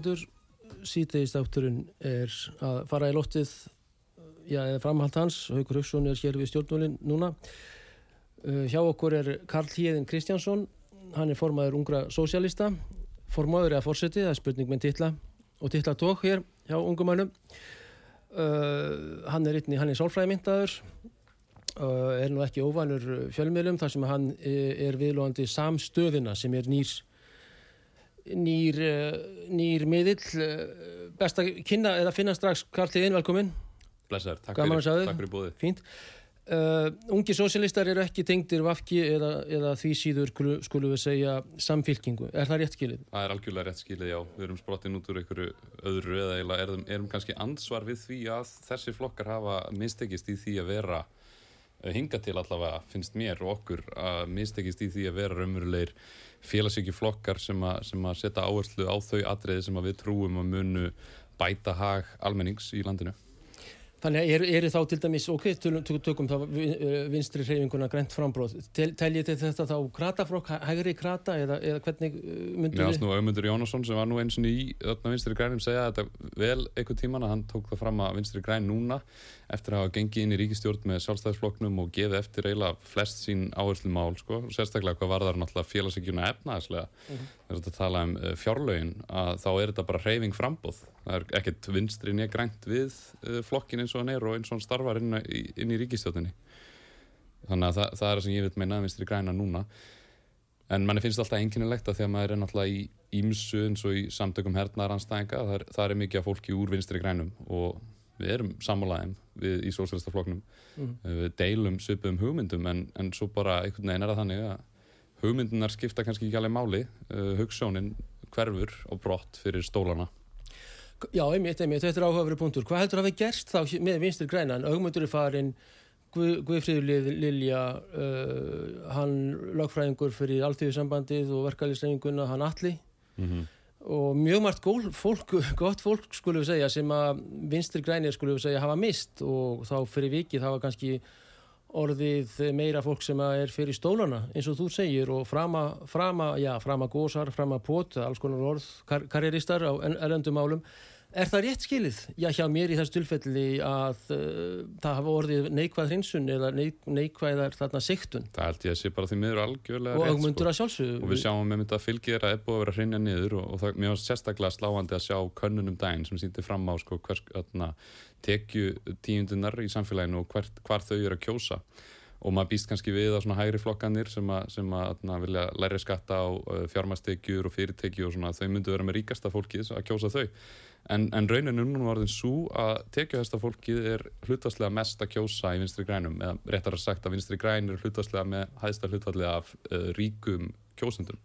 Hlustendur. Sýteist átturinn er að fara í loftið, já, eða framhald hans. Haukur Hauksson er hér við stjórnmjölinn núna. Uh, hjá okkur er Karl Híðin Kristjánsson. Hann er formaður ungra sósialista. Formaður eða fórsetið, það er spurning með titla og titla tók hér hjá ungumannum. Uh, hann er einni, hann er sálfræðimyndaður. Uh, er nú ekki óvanur fjölmiðlum þar sem hann er viðlóðandi samstöðina sem er nýrs nýr, uh, nýr miðill uh, best að kynna eða finna strax Karl Tíðin, velkomin Blessaður, takk Gaman fyrir, þig. takk fyrir bóðið. fínt uh, ungi sósialistar eru ekki tengdir vafki eða, eða því síður skulum, við segja samfylkingu, er það rétt skilið? Það er algjörlega rétt skilið, já. Við erum sprottin út úr einhverju öðru eða erum, erum kannski ansvar við því að þessi flokkar hafa mistekist í því að vera eh, hinga til allavega, finnst mér og okkur að mistekist í því að vera raunverulegir félagsíki flokkar sem, a, sem að setja áherslu á þau atriði sem að við trúum að munu bæta hag almennings í landinu. Þannig að eru, eru þá til dæmis, ok, tökum, tökum þá uh, vinstri hreyfinguna grænt frambróð, Tel, teljið þið þetta þá krataflokk, hæ- hægri krata eða, eða hvernig uh, myndu Mér varst nú Ögmundur Jónasson sem var nú eins og í öllna vinstri grænum segja þetta vel einhver tíman að hann tók það fram að vinstri græn núna eftir að hafa gengið inn í ríkistjórn með sjálfstæðisflokknum og gefið eftir eiginlega flest sín áherslu mál sko, sérstaklega hvað var það náttúrulega félagsíkjuna efnaðislega þegar þetta tala um uh, fjárlögin að þá er þetta bara reyfing frambóð það er ekkert vinstri nýja grænt við uh, flokkin eins og hann er og eins og hann starfar inn, inn í ríkistjórninni þannig að það, það er það sem ég vil meina að vinstri græna núna En manni finnst alltaf einkennilegt að því að maður er náttúrulega í ímsu eins og í samtökum hernaðaranstæðinga, það, það er mikið af fólki úr vinstri grænum og við erum sammálaðum við í sósælistafloknum. Mhm. Við deilum svipum hugmyndum en, en svo bara einhvern veginn er það þannig að hugmyndunar skipta kannski ekki alveg máli, uh, hugssjónin hverfur og brott fyrir stólana. Já, einmitt, einmitt, þetta er áhugaveru punktur. Hvað heldur að hafi gerst þá með vinstri grænan? Augmundur er farinn, Guð, Guðfríður Lilja, uh, hann lagfræðingur fyrir alltíðusambandið og verkalýsreifinguna, hann Atli Mm -hmm. og mjög margt gól, fólk, gott fólk skulum við segja sem að vinstri grænir skulum við segja hafa mist og þá fyrir vikið hafa kannski orðið meira fólk sem er fyrir stólana eins og þú segir og frama, frama, já, frama gósar, frama pot, alls konar orð, kar karrieristar á en- erlendum málum. Er það rétt skilið? Já, hjá mér í þessu tilfelli að uh, það hafa orðið neikvæð hrinsun eða neik, neikvæðar þarna siktun Það held ég að sé bara því miður algjörlega og rétt, augmundur að sjálfsögðu. og við sjáum með þetta fylgir að búið að vera hrinja niður og, og það, mér var sérstaklega sláandi að sjá könnunum daginn sem sýndi fram á sko, hvers, öðna, tekju tíundunar í samfélaginu og hvert, hvar þau eru að kjósa og maður býst kannski við að svona hægri flokkanir sem að, sem að öðna, vilja læri skatta á uh, fjármastekjur og fyrirtekjur og svona, þau myndu vera með ríkasta fólkið að kjósa þau en, en rauninu núna var þeim svo að tekjuhesta fólkið er hlutastlega mest að kjósa í vinstri grænum eða réttar að sagt að vinstri græn er hlutastlega með hæðsta hlutfallið af uh, ríkum kjósendum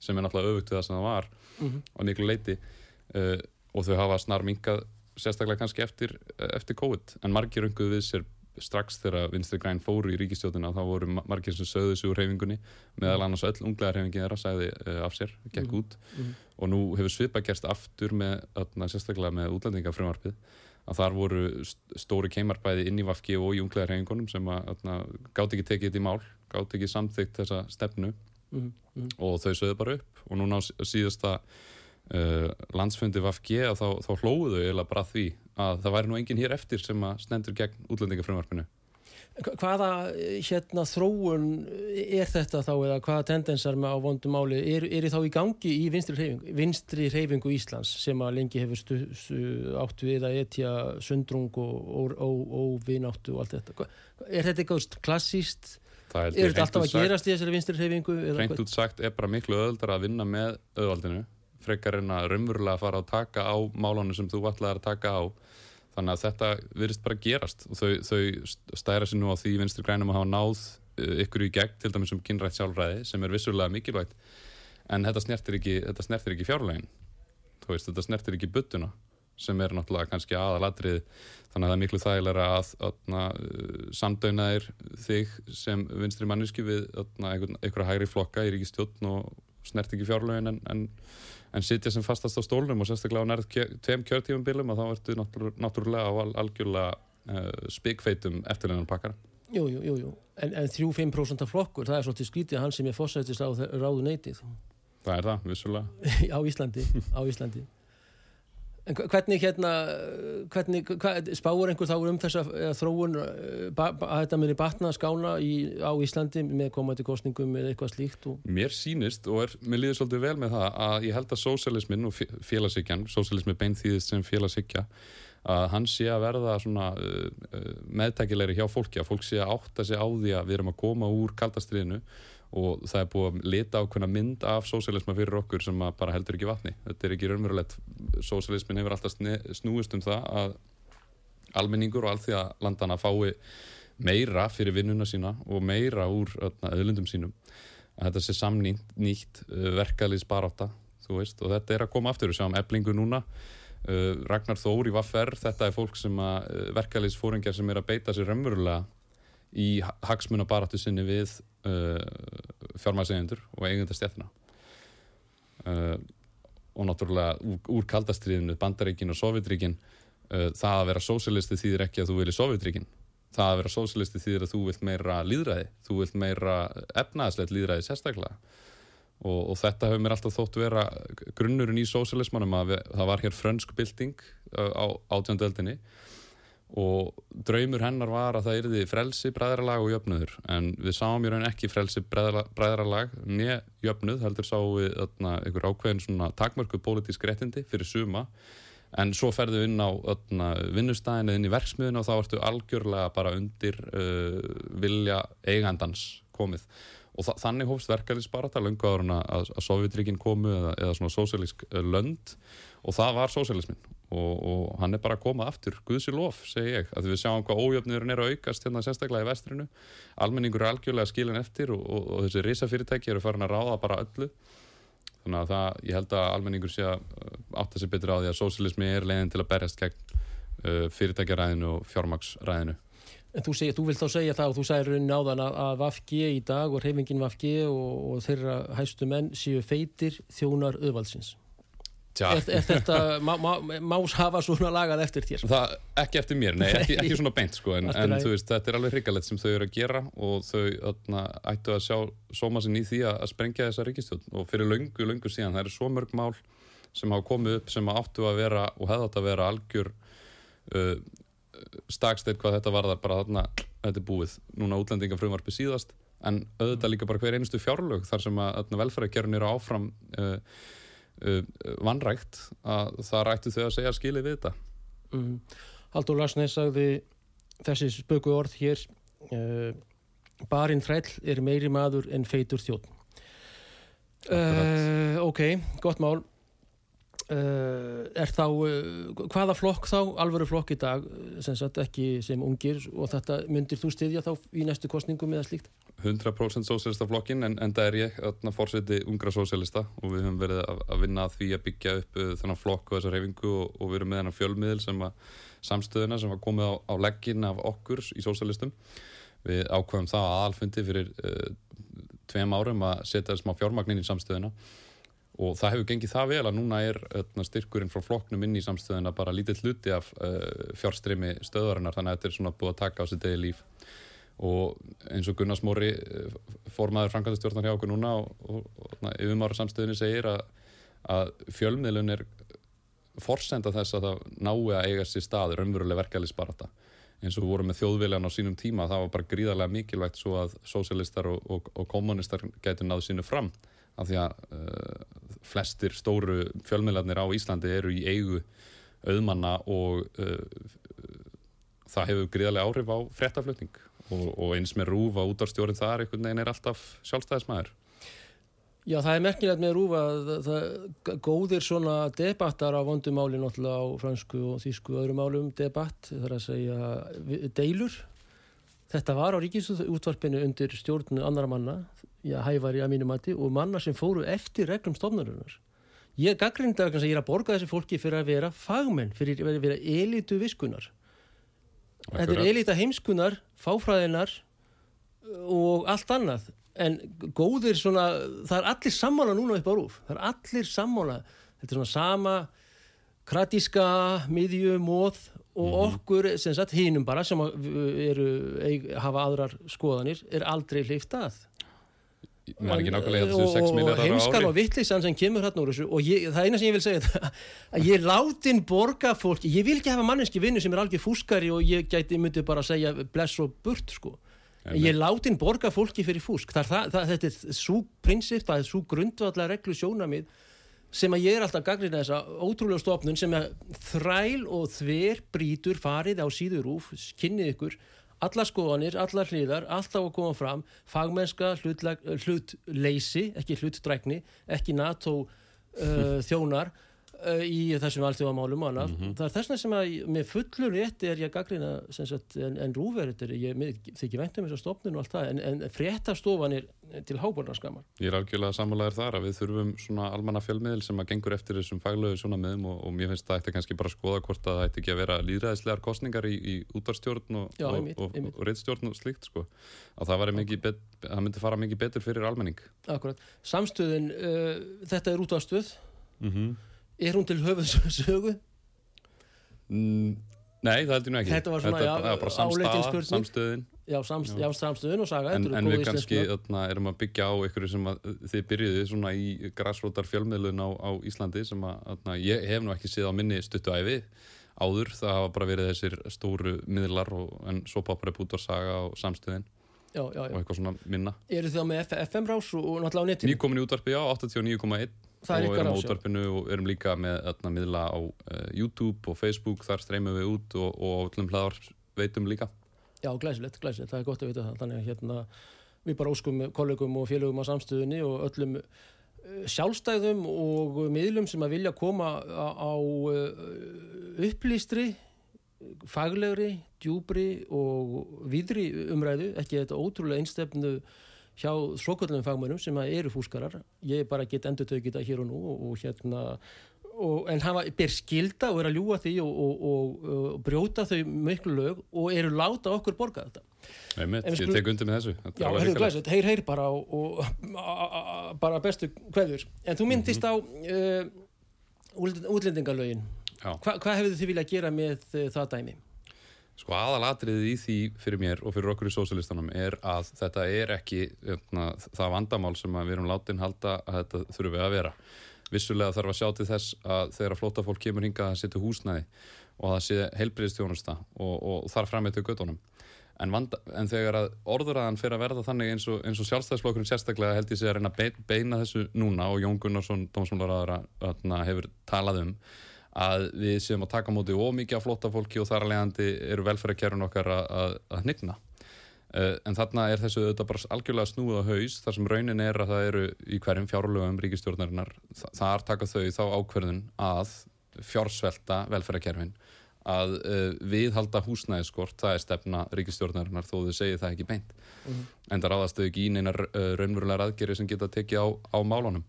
sem er náttúrulega öfugt við það sem það var Mhm. á miklu leiti uh, og þau hafa snar minkað sérstaklega kannski eftir, eftir COVID en margir önguðu við sér strax þegar vinstri græn fóru í ríkistjóðina þá voru ma- margir sem sögðu sig úr reyfingunni meðal annars öll unglega reyfingin þeirra sagði uh, af sér, gekk Mhm. út Mhm. og nú hefur svipa gerst aftur með, öðna, sérstaklega með útlendingafrumvarpið að þar voru st- stóri keimarbæði inn í Vafki og í unglega reyfingunum sem gátt ekki tekið þetta í mál gátt ekki samþykkt þessa stefnu Mhm, mhm. og þau sögðu bara upp og núna síðasta uh, landsfundi VFG að þá, þá hlóðu eiginlega bara því að það væri nú enginn hér eftir sem að stendur gegn útlendingafrumvarpinu Hvaða hérna þróun er þetta þá eða hvaða tendensar með á vondum máli er, er þá í gangi í vinstri reyfingu, vinstri reyfingu Íslands sem að lengi hefur stu, stu, áttu við að etja sundrung og óvináttu og allt þetta. Er þetta eitthvað klassíst? Er þetta alltaf að gerast í þessari vinstri reyfingu? Reynd út sagt er bara miklu öðuldar að vinna með öðvaldinu frekar en að raunverulega fara að taka á málunum sem þú ætlaði að taka á. Þannig að þetta virðist bara gerast. Og þau, þau stæra sér nú á því vinstri grænum að hafa náð eh, ykkur í gegn til dæmis um kynrætt sjálfræði sem er vissulega mikilvægt. En þetta snertir ekki, ekki fjárlegin þetta snertir ekki buttuna sem er náttúrulega kannski aðalatrið þannig að það er miklu þægilega að, að, að samdaunaðir þig sem vinstri manniski við einhverja hægri flokka í ríkistjóttn og snert ekki fjárlegin en, en en sitja sem fastast á stólnum og sérstaklega á nærð tveim kjörtífumbilum og þá ertu náttúrulega á algjörlega uh, spikfeitum eftirleinan pakkar Jú, jú, jú, jú. en, en 3-5% af flokkur, það er svolítið skvítið hann sem er fórsættist á ráðu neytið Það er það, vissulega. Á Íslandi, á Íslandi hvernig hérna, hvernig, hvað, spáur einhver þá um þessa þróun eh, að þetta myndir batna skána í, á Íslandi með komandi kostningum eða eitthvað slíkt? Og... Mér sínist og er, mér líður svolítið vel með það að ég held að sósialismin og félagsíkjan, sósialismi beinþýðist sem félagsíkja, að hann sé að verða svona uh, meðtækilegri hjá fólki, að fólk sé að átta sig á því að við erum að koma úr kaldastriðinu og það er búið að leta ákveðna mynd af sósialisma fyrir okkur sem bara heldur ekki vatni. Þetta er ekki raunverulegt. Sósialismin hefur alltaf snúist um það að almenningur og allþjóða landana fái meira fyrir vinnuna sína og meira úr öðlundum sínum. Að þetta sé samnýtt nýtt verkaðlýs baráta veist, og þetta er að koma aftur. Við sjáum eblingu núna. Uh, Ragnar Þóri Vaffer þetta er fólk sem að uh, verkaðlýs fóringar sem er að beita sér raunverulega í hagsmunabaratu sinni við uh, fjármæðsegjendur og eigendastjættina uh, og náttúrulega úr, úr kaldastriðinu, bandaríkin og sovjetríkin uh, það að vera sósilisti þýðir ekki að þú vilja sovjetríkin það að vera sósilisti þýðir að þú vilt meira líðræði, þú vilt meira efnaðslegt líðræði sérstaklega. Og, og þetta hefur mér alltaf þótt vera grunnurinn í sósilismanum að við, það var hér frönsk bilding uh, á átjöndeldinni og draumur hennar var að það erði frelsi, bræðralag og jöfnuður. En við sáum í raun ekki frelsi, bræðralag nýja jöfnuð, heldur sáum við öðna, einhver ákveðin svona takmörku pólitísk réttindi fyrir suma. En svo ferðu inn á vinnustæðinu inn í verksmiðinu og þá ertu algjörlega bara undir uh, vilja eigandans komið. Og þa þannig hófst verkefnisbarata lungu áður að, að Sovjetríkin komu eða, eða svona sósíalísk uh, lönd og það var sósíalismin og, og hann er bara að koma aftur, Guðsi lof, segi ég. Að við sjáum hvað ójöfniðurinn er að aukast hérna sérstaklega í vestrinu, almenningur er algjörlega skilin eftir og, og, og þessi risafyrirtæki eru farin að ráða bara öllu. Þannig að það, ég held að almenningur sé að átta sig betur á því að sósíalismi er leiðin til að berjast gegn uh, fyrirtækjaræðinu og fjármaksræðinu En þú, seg, þú vilt þá segja það og þú sagði raunin á þann að, að Vafgi í dag og reyfingin Vafgi og, og þeirra hæstu menn séu feitir þjónar auðvaldsins Er, er þetta, má, má, más hafa svona lagað eftir þér? Það, ekki eftir mér, nei, ekki, ekki svona beint sko, en, en þú veist, þetta er alveg hrigalegt sem þau eru að gera og þau öðna, ættu að sjá sóma sinni í því að, sprengja þessa ríkistjóð og fyrir löngu, löngu síðan, það eru svo mörg mál sem hafa komið upp sem áttu að vera og hefði átt að vera algjör uh, staksteit hvað þetta varðar bara þarna, þetta er búið. Núna útlendingafröðmarfi síðast en auðvitað líka bara hver einustu fjárlög þar sem að velferðarkerun eru áfram uh, vannrægt að það rættu þau að segja skilið við þetta. Mm. Haldur Larsnes sagði þessi spöku orð hér uh, barinn þræll er meiri maður en feitur þjótt uh, ok, gott mál. Uh, er þá, uh, hvaða flokk þá? Alvöru flokk í dag sem sagt ekki sem ungir og þetta myndir þú styðja þá í næstu kostningum eða slíkt? 100% sósélista flokkin en, en það er ég að fórseti ungra sósélista og við höfum verið að, að vinna að því að byggja upp uh, þennan flokk og þessa reyfingu og, og við erum með þennan fjölmiðil sem að samstöðuna sem var komið á, á leggin af okkur í sósélistum við ákvæmum það að alfundi fyrir tveim árum að setja smá fjármagnin í samstöðuna og það hefur gengið það vel að núna er öðna, styrkurinn frá flokknum inn í samstöðuna bara lítið hluti af uh, fjárstrimi stöðarinnar þannig að þetta er svona búið að taka á sér degi líf og eins og Gunnar Smóri uh, formaður Franklandistjórnar hjá okkur núna og, og yfirmára samstöðinni segir að, að fjölmiðlun er forsenda þess að það nái að eiga sér staður umveruleg verkefliðsbarata eins og við vorum með þjóðviljan á sínum tíma það var bara gríðarlega mikilvægt svo að sósialistar og, og, og kommunistar gætu náðu sínu fram af því að uh, flestir stóru fjölmiðlarnir á Íslandi eru í eigu auðmanna og uh, það hefur gríðarlega áhrif á frettaflutning og, og eins með rúf á útvarstjórin þar einhvern veginn er alltaf sjálfstæðismæður Já, það er merkilegt með rúfa að það, góðir svona debattar á vondumáli náttúrulega á fransku og þýsku og öðrum málum debatt, það er að segja deilur. Þetta var á ríkisútvarpinu undir stjórnu annara manna, já, hævar í að mínu mati og manna sem fóru eftir reglum stofnarunar. Ég gaggrinda að ég er að borga þessi fólki fyrir að vera fagmenn, fyrir að vera elitu viskunar. Þetta er elita heimskunar, fáfræðinar og allt annað en góðir svona það er allir sammála núna upp á rúf það er allir sammála þetta er svona sama kratíska miðju, móð og -hmm. okkur sem sagt hínum bara sem eru, hafa aðrar skoðanir er aldrei hlýft að og heimskar og vittlisann sem kemur hérna úr þessu og ég, það eina sem ég vil segja það, að ég látin borga fólki ég vil ekki hafa manneski vinnu sem er algjör fúskari og ég gæti myndi bara segja bless og burt sko Ég láti inn borga fólki fyrir fúsk. Það það, það, þetta er svo prinsip, það er svo grundvallar reglu sjónamið sem að ég er alltaf gaglinn að þessa ótrúlega stofnun sem að þræl og þver brítur farið á síður úf, kynnið ykkur, alla skoðanir, alla hliðar, alltaf að koma fram, fagmennska, hlutleysi, ekki hlutdrækni, ekki NATO uh, þjónar í þessum alltjóðamálum og annað. Mm -hmm. Það er þess vegna sem að með fullur rétti er ég að gaggrina en, en rúverður, ég þykir væntum þess að stopnum og allt það, en, en fréttastofan er til hábornarskamar. Ég er algjörlega samanlegaður þar að við þurfum svona almanna fjölmiðl sem að gengur eftir þessum faglögu svona meðum og, og mér finnst það eftir kannski bara að skoða hvort að það ætti ekki að vera líðræðislegar kostningar í, í útvarstjórn og, og, og, reittstjórn og slikt sko. Að það, bet, það myndi fara mikið betur fyrir almenning. Akkurat. Samstöðin, uh, þetta er útvarstuð. Mm -hmm. Er hún til höfuðsögu? Mm, nei, það heldur nú ekki. Þetta var svona, Þetta já, bara samstaða, samstöðin. Já, samst, já, samstöðin og saga. En, en við kannski öðna, erum að byggja á einhverju sem að, þið byrjuði svona í græsrótar fjölmiðlun á, á Íslandi sem að öðna, ég hef nú ekki séð á minni stuttu æfi áður. Það hafa bara verið þessir stóru miðlar og, en svo poppar upp út á saga og samstöðin. Já, já, já. Og eitthvað svona minna. Eru þið á með FM rás og náttúrulega á netinu? Nýkomin í útvarpi, já, 89,1 og erum á útvarpinu og erum líka með að miðla á uh, YouTube og Facebook. Þar streymum við út og, og öllum hlaðar veitum líka. Já, glæsilegt, glæsilegt, það er gott að vita það. Þannig að hérna við bara óskum kollegum og félögum á samstöðunni og öllum uh, sjálfstæðum og miðlum sem að vilja koma á, á uh, upplýstri faglegri, djúbri og vidri umræðu, ekki þetta ótrúlega einstefnu hjá svoköllum fagmönum sem eru fúskarar. Ég bara get endur tökið það hér og nú og, og hérna og, en hafa, ber skilda og er að ljúa því og, og brjóta þau miklu lög og eru láta okkur borga þetta. Nei mitt, ég tek undir með þessu. Já, heyrðu glæsett, heyr heyr bara og bara bestu hverður en þú myndist mm -hmm. á uh, útlendingalögin. Hva, hvað hefðu þið viljað gera með uh, það dæmi? Sko aðalatriðið í því fyrir mér og fyrir okkur í sósilistanum er að þetta er ekki jötna, hérna, það vandamál sem við erum látin halda að þetta þurfum við að vera. Vissulega þarf að sjá til þess að þegar að flóta fólk kemur hinga að setja húsnæði og það sé heilbriðstjónusta og, og þar fram eitthvað göttunum. En, vanda, en þegar að orðuraðan fyrir að verða þannig eins og, og sjálfstæðisflokkurinn sérstaklega held ég sig að reyna að beina þessu núna og Jón Gunnarsson, dómsmálaráðara, hefur talað um að við séum að taka móti ómikið af flotta fólki og þar að leiðandi eru velferðarkerfin okkar að, að hnigna. Uh, en þarna er þessu auðvitað bara algjörlega snúið á haus þar sem raunin er að það eru í hverjum fjárlögum ríkistjórnarinnar þar taka þau þá ákverðun að fjársvelta velferðarkerfin að uh, viðhalda húsnæðiskort það er stefna ríkistjórnarinnar þó þau segir það ekki beint. Mm -hmm. en það ráðast þau ekki í neinar uh, raunverulegar aðgeri sem geta tekið á, á málunum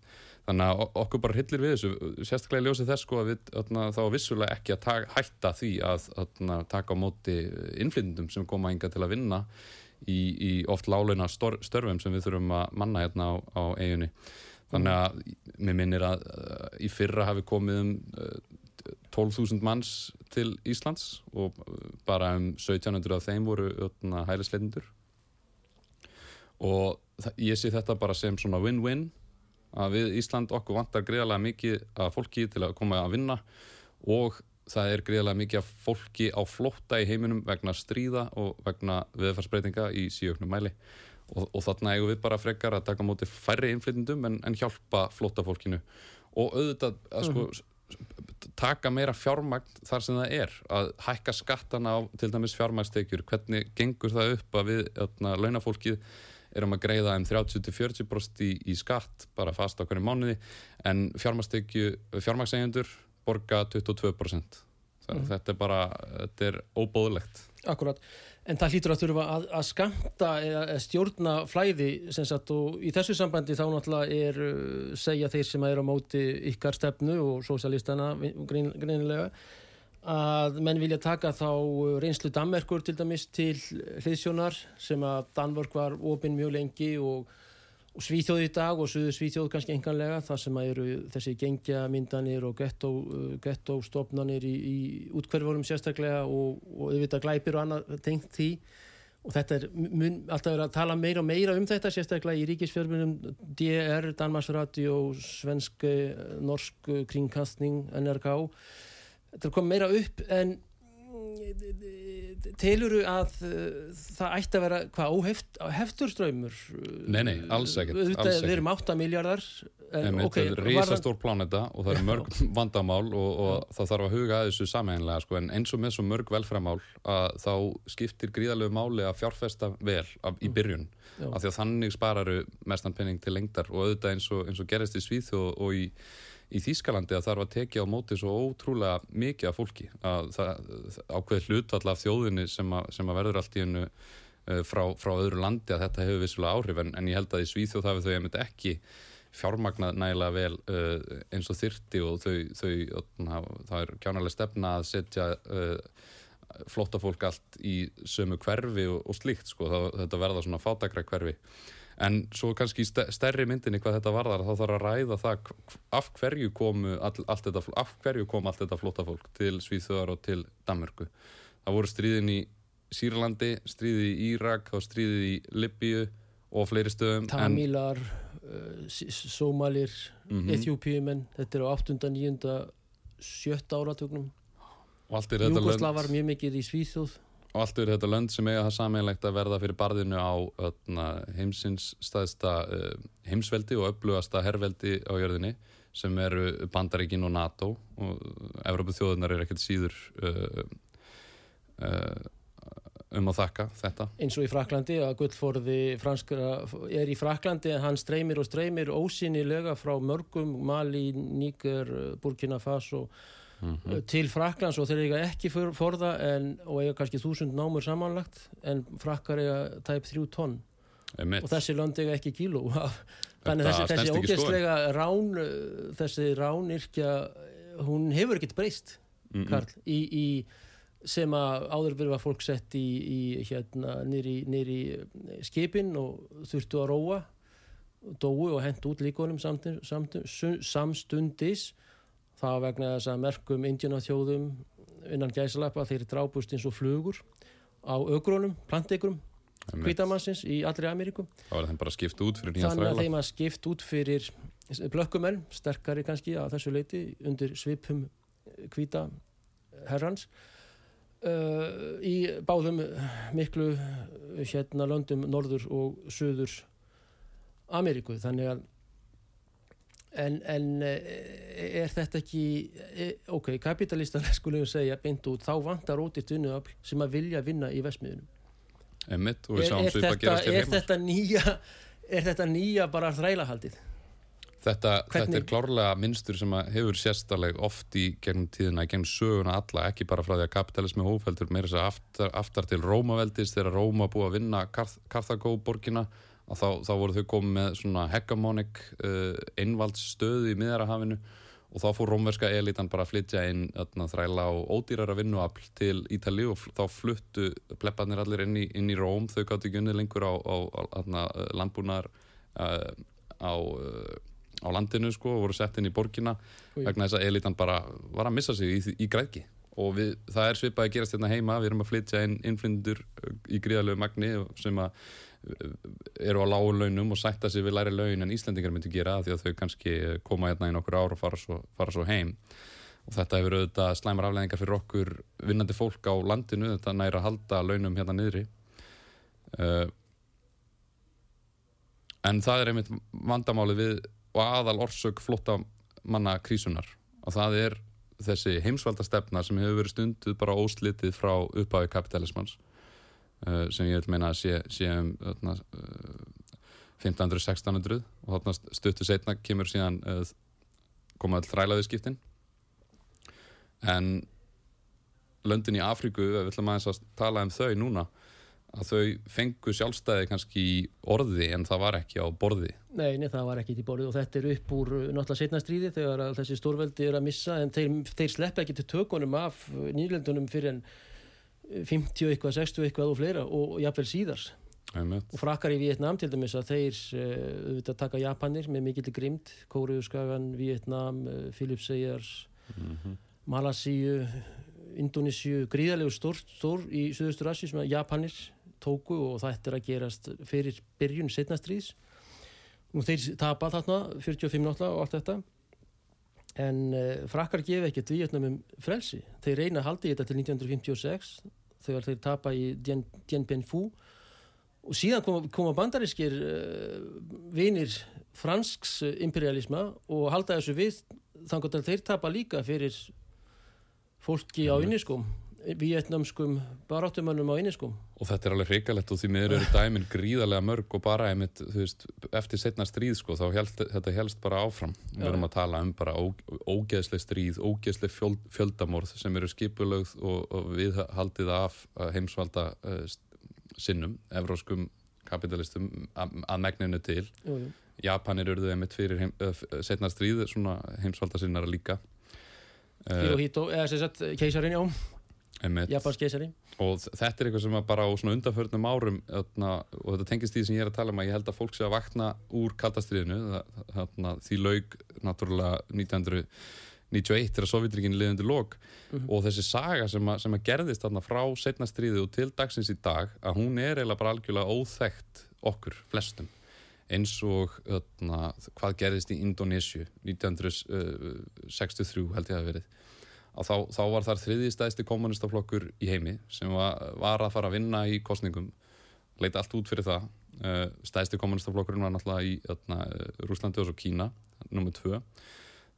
þannig að okkur bara hillir við þessu sérstaklega ljósið þess sko að við öðna, þá vissulega ekki að taka, hætta því að öðna, taka á móti innflyndum sem koma enga til að vinna í, í oft láleina störfum sem við þurfum að manna hérna á, á eiginni þannig að mér minnir að í fyrra hafi komið um uh, 12.000 manns til Íslands og bara um 1700 af þeim voru hælisleitindur og ég sé þetta bara sem svona win-win að við Ísland okkur vantar greiðarlega mikið að fólki til að koma að vinna og það er gríðarlega mikið af fólki á flótta í heiminum vegna stríða og vegna viðfarsbreytinga í síöknum mæli. Og, og þarna eigum við bara frekar að taka móti færri innflytjendum en, en hjálpa flótta fólkinu og auðvitað að sko taka meira fjármagn þar sem það er að hækka skattana á til dæmis fjármagnstekjur hvernig gengur það upp að við öðna, launafólkið erum að greiða um 30-40% í, í skatt bara fast á hverju mánuði en fjármagnsegjendur borga 22% mm. þetta er bara, þetta er óbóðlegt Akkurat, en það hlýtur að þurfa að, að skamta eða stjórna flæði sagt, og í þessu sambandi þá náttúrulega er uh, segja þeir sem er á móti ykkar stefnu og sósjalistana grín, greinilega að menn vilja taka þá uh, reynslu Danmerkur til dæmis til hliðsjónar sem að Danmörk var ofinn mjög lengi og og Svíþjóð í dag og Suðu Svíþjóð kannski enganlega þar sem eru þessi gengja myndanir og gettóstofnanir í, í útkverfunum sérstaklega og, og auðvitað glæpir og annað tengt því. Og þetta er mun, alltaf verið að tala meira og meira um þetta sérstaklega í ríkisfjörfunum DR, Danmarksradio Svensk, Norsk Kringkastning, NRK þetta er komið meira upp en teluru að uh, það ætti að vera hvað óheft, heftur ströymur Nei, nei, alls ekkert Við erum 8 miljardar en, okay, Það er risastór pláneta og það er mörg vandamál og, og það þarf að huga að þessu sameinlega sko, en eins og með svo mörg velframál að þá skiptir gríðalegu máli að fjárfesta vel af, í mm. byrjun af því að þannig spararu mestan penning til lengdar og auðvitað eins og, eins og gerist í Svíð og, og í í Þýskalandi að þarf að tekja á móti svo ótrúlega mikið af fólki að það ákveði hlutvall af þjóðinni sem að, sem að verður allt í hennu eh, frá, frá öðru landi að þetta hefur vissulega áhrif en, en ég held að í Svíþjóð hafi þau einmitt ekki fjármagnað nægilega vel uh, eins og þyrti og þau, þau na, það er kjánarlega stefna að setja uh, flotta fólk allt í sömu hverfi og, og slíkt sko, það, þetta verða svona fátakra hverfi en svo kannski stærri myndinni hvað þetta varðar þá þarf að ræða það af hverju komu all, allt þetta, af hverju kom allt þetta flóta fólk til Svíþjóðar og til Danmörku það voru stríðin í Sýrlandi, stríði í Írak þá stríði í Libíu og fleiri stöðum Tamílar, en... uh, Sómalir mm -hmm. Ethjópiumenn, þetta er á 8. 9. 7. áratögnum Júkoslavar mjög mikið í Svíþjóð og allt eru þetta lönd sem eiga það sameinlegt að verða fyrir barðinu á öðna, heimsins staðista uh, heimsveldi og upplugasta herrveldi á jörðinni sem eru Bandaríkin og NATO og Európa þjóðunar er ekkert síður uh, uh, um að þakka þetta. Eins og í Fraklandi að Guldforði franskara er í Fraklandi en hann streymir og streymir ósynilega frá mörgum Mali, Níker, Burkina Faso og mm -hmm. til Fraklands og þeir eiga ekki for, forða en, og eiga kannski þúsund námur samanlagt en frakkar eiga tæp þrjú tonn. Og þessi lönd eiga ekki kíló. Þannig þessi, þessi ógeðslega rán þessi ránirkja hún hefur ekkert breyst mm -hmm. Karl, í, í sem að áður verið að fólk sett í, í hérna nýri, nýri skipin og þurftu að róa dói og hendt út líkonum samstundis Það var vegna þess að merkum indjónaþjóðum innan gæsalappa þeir drápust eins og flugur á ögrónum, plantegrum hvitamansins í allri Ameríku. Það var þeim bara skipt út fyrir nýja þræla. Þannig að þeim að skipt út fyrir blökkumenn, sterkari kannski að þessu leiti undir svipum hvita herrans uh, í báðum miklu hérna löndum norður og söður Ameríku. Þannig að En, en eh, er þetta ekki, eh, ok, kapitalistar skulum segja beint út, þá vantar ótitt vinnuafl sem að vilja vinna í vesmiðunum. Emmitt, og við sáum svo upp að gera skil heima. Er þetta nýja, er þetta nýja bara þrælahaldið? Þetta, þetta er klárlega minnstur sem hefur sérstaleg oft í gegnum tíðina, gegnum söguna alla, ekki bara frá því að kapitalismi hófældur meira þess að aftar, aftar til Rómaveldis þegar Róma búið að vinna Karþagóborgina og þá, þá voru þau komið með svona hegemonic uh, einvaldsstöðu í miðarahafinu og þá fór rómverska elitan bara að flytja inn öðna, þræla og ódýrara vinnuafl til Ítali og þá fluttu plepparnir allir inn í, inn í Róm. Þau gátt ekki unni lengur á, á, á landbúnar uh, á, uh, á landinu sko og voru sett inn í borgina Új. vegna þess að elitan bara var að missa sig í, í græðki og við, það er svipað að gerast hérna heima. Við erum að flytja inn innflindur í gríðalögu magni sem að eru á lágu launum og sætta sig við læri laun en Íslandingar myndi gera því að þau kannski koma hérna í nokkur ár og fara svo, fara svo heim. Og þetta hefur auðvitað slæmar afleðingar fyrir okkur vinnandi fólk á landinu þetta næra að halda launum hérna niðri. Uh, en það er einmitt vandamáli við og aðal orsök flottamanna krísunar og það er þessi heimsvaldastefna sem hefur verið stunduð bara óslitið frá upphafi kapitalismans uh, sem ég vil meina að sé, sé um uh, 1500-1600 og þarna stuttu setna kemur síðan uh, koma all þrælaðiskiptin en löndin í Afríku, við ætlum aðeins að tala um þau núna að þau fengu sjálfstæði kannski í orði en það var ekki á borði. Nei, nei, það var ekki í borði og þetta er upp úr náttúrulega setna stríði þegar þessi stórveldi er að missa en þeir, þeir sleppa ekki til tökunum af nýlendunum fyrir en 50 eitthvað, 60 eitthvað og fleira og jafnvel síðars Einmitt. og frakkar í Vietnam til dæmis að þeir uh, auðvitað taka Japanir með mikill grimd Kóriuskagan, Vietnam uh, Filipseyjars mm -hmm. Malasíu, Indonísíu gríðarlegu stór, stór í Suðustur Asju sem að Japanir tóku og þetta er að gerast fyrir byrjun setna stríðs. Nú þeir tapa þarna 45 náttúrulega og allt þetta. En uh, frakkar gefa ekkert Vietnam um frelsi. Þeir reyna að haldi þetta til 1956 þegar þeir tapa í Dien, Dien Bien Phu og síðan koma, koma bandarískir uh, vinir fransks imperialisma og halda þessu við þannig að þeir tapa líka fyrir fólki á inniskum vietnamskum baráttumönnum á inniskum og þetta er alveg hrikalegt og því miður eru dæmin gríðarlega mörg og bara einmitt, veist, eftir setna stríð sko, þá held, þetta helst bara áfram. Við erum að tala um bara ó, ógeðsleg stríð ógeðsleg fjöld, fjöldamorð sem eru skipulögð og, og við haldið af heimsvalda uh, sinnum, evróskum kapitalistum að, megninu til. Jú, jú. Japanir eruðu einmitt fyrir heim, uh, setna stríð svona heimsvalda sinnara líka. Uh, Hirohito, eða sem sagt keisarin, já og þetta er eitthvað sem bara á svona undanförnum árum öðna, og þetta tengist því sem ég er að tala um að ég held að fólk sé að vakna úr kaldastriðinu því laug náttúrulega 1991 þegar Sovjetríkinn liðundi lók mm -hmm. og þessi saga sem að, sem að gerðist þarna frá setna stríði og til dagsins í dag að hún er eiginlega bara algjörlega óþekkt okkur flestum. Eins og öðna, hvað gerðist í Indonésiu 1963 held ég að verið að þá, þá var þar þriði stæðsti kommunistaflokkur í heimi sem var, var að fara að vinna í kostningum leita allt út fyrir það. Uh, stæðsti kommunistaflokkurinn var náttúrulega í öðna, Rúslandi og svo Kína nummið tvö.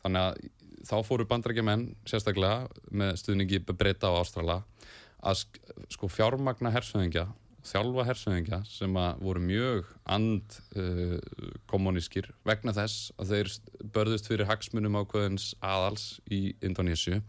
Þannig að þá fóru bandrækja menn sérstaklega með stuðningi breyta á Ástrala að sko fjármagna hersöðingja þjálfa hersöðingja sem að voru mjög and uh, kommunískir vegna þess að þeir börðust fyrir hagsmunum ákveðins aðals í Indonésiu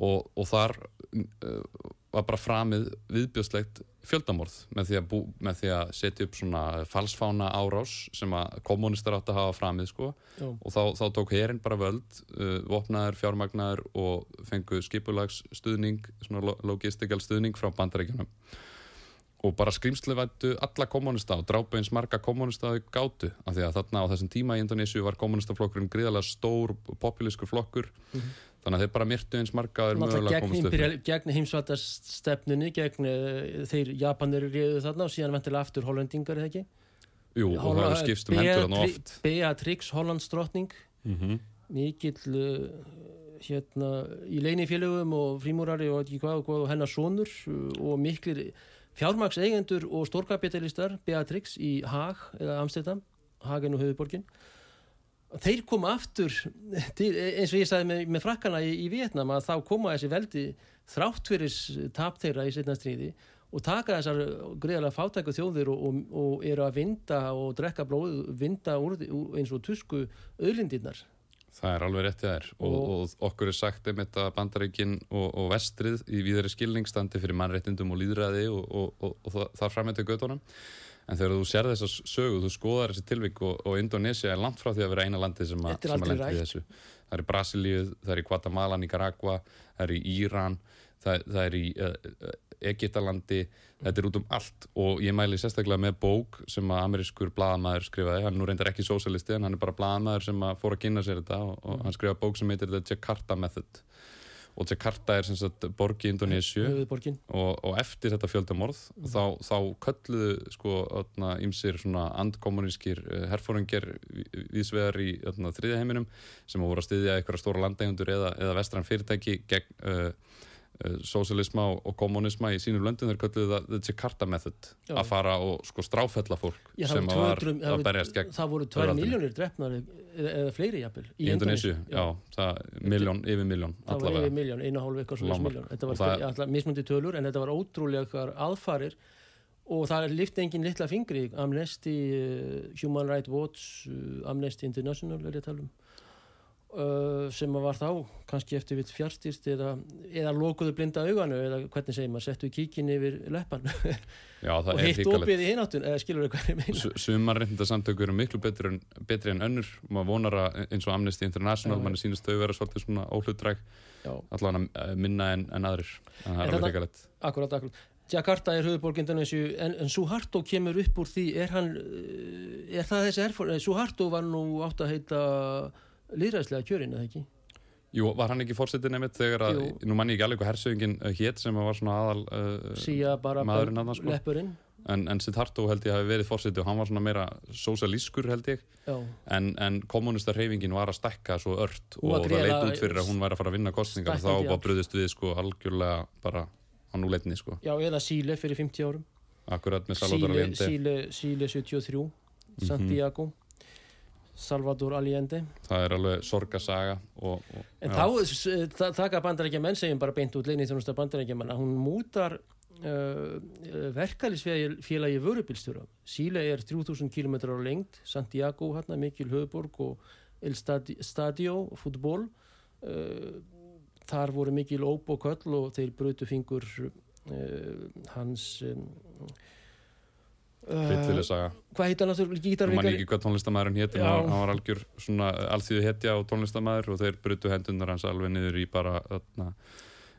og, og þar uh, var bara framið viðbjóðslegt fjöldamorð með því, bú, með því að setja upp svona falsfána árás sem að kommunistar átt að hafa framið sko. Já. og þá, þá tók herin bara völd uh, vopnaður, fjármagnaður og fengu skipulags stuðning svona logistikal stuðning frá bandaríkjunum og bara skrýmsluvættu alla kommunista og drápa eins marga kommunista gátu af því að þarna á þessum tíma í Indonésiu var kommunistaflokkurinn gríðarlega stór populískur flokkur mm -hmm. þannig að þeir bara myrtu eins marga gegn, gegn heimsvætastefnunni gegn uh, þeir Japanir reyðu þarna og síðan ventilega aftur hollendingar eða ekki Jú, og það hefur skipst um hendur þarna oft Beatrix Hollandsdrottning mm -hmm. mikill uh, hérna í leinifélögum og frímúrari og og, og hennar sonur uh, og miklir fjármagseigendur og stórkapitalistar Beatrix í Haag eða Amsterdam Hagen og höfuborgin þeir koma aftur til, eins og ég sagði með, með frakkana í, í Vietnam að þá koma þessi veldi þrátt fyrir tap þeirra í setna stríði og taka þessar greiðarlega fátæku þjóðir og, og, og eru að vinda og drekka blóð, vinda úr, eins og tusku öðlindirnar Það er alveg réttið þær og, og okkur er sagt einmitt að bandaríkin og, og vestrið í víðari skilningsstandi fyrir mannréttindum og líðræði og, og þar framhættu gödunum en þegar þú sér þess að sögu, þú skoðar þessi tilvík og Indonesia er langt frá því að vera eina landi sem að, sem að lendi í þessu. Það er í Brasilíu, það er í Guatemala, Nicaragua það er í Íran það, það er í uh, Egiptalandi, þetta er út um allt. Og ég mæli sérstaklega með bók sem að amerískur bladamæður skrifaði. Hann nú reyndar ekki sósalisti en hann er bara bladamæður sem að fór að kynna sér þetta og, og hann skrifaði bók sem heitir The Jakarta Method. Og Jakarta er sem sagt borgi í Indonésiu og, og eftir þetta fjöldamorð þá, þá kölluðu sko ímsir svona andkommunískir uh, herfóringir vísvegar í öðna, þriðja heiminum sem voru að styðja eitthvað stóra landegjöndur eða, eða vestran fyrirtæki gegn uh, sósialisma og, kommunisma í sínum löndum þeir kölluðu það the Jakarta method Já. að fara og sko stráfella fólk Já, sem var 200 að berjast gegn það voru 2 Öðru miljónir drefnar eða, fleiri jafnvel í það miljón, yfir miljón það var yfir miljón, einu hálf eitthvað svona miljón þetta var það- alltaf mismundi tölur en þetta var ótrúlega aðfarir. Og það lifti engin litla fingri. Amnesty, uh, Human Rights Watch uh, Amnesty International er ég að tala um sem að var þá kannski eftir við fjárstýrst eða, eða lokuðu blinda auganu eða hvernig segir maður, settu kíkin yfir leppan Já, og er hitt opið í hináttun eða skilur hvað ég meina? Su- Sumar reyndasamtök eru miklu betri en, betri en önnur. Maður vonar að eins og Amnesty International já. manni sínist þau vera svolítið svona óhlutdræg. Já, allavega minna en, en aðrir. En það er alveg hrikalegt. Akkurat, akkurat. Jakarta er höfuborg Indonésiu en, en Suharto kemur upp úr því er hann, uh, er það þessi herfór Suharto var nú átt að heita líðræðslega kjörin, eða ekki? Jú, var hann ekki fórsetið nefnitt þegar að, Jú. nú manni ekki alveg hvað hersöðingin hétt sem var svona aðal uh, Sía bara maðurinn þarna, sko. leppurinn. En, en Siddhartho held ég hafi verið fórsetið og hann var svona meira sósialískur held ég. Já, en, en kommunista reyfingin var að stekka svo ört var og það leit gríðarlega út fyrir að hún væri að fara að vinna kostningar og þá bara bröðist við sko algjörlega bara á núleitni sko. Já eða Síle fyrir 50 árum. Akkurat með Salvador Allende. Síle, Síle 73 Santiago Salvador Allende það er alveg sorgasaga og, og, En þá s- ta- taka bandarækja menn segjum bara beint út leginni þjónusta bandarækja menn að hún mútar uh, verkalisfélagi vörubilstjóra. Síle er 3000 km á lengd, Santiago hérna mikil höfuborg og El Stadi- Stadio fútból. Uh, þar voru mikil óp og þeir brutu fingur uh, hans um, hryllileg saga. hvað heit hann aftur? Nú man ég gítarleikari ekki hvað tónlistamæðurinn hétt en Já. hann var, hann algjör svona alþýðu hetja og tónlistamæður og þeir brutu hendunar hans alveg niður í bara öðna,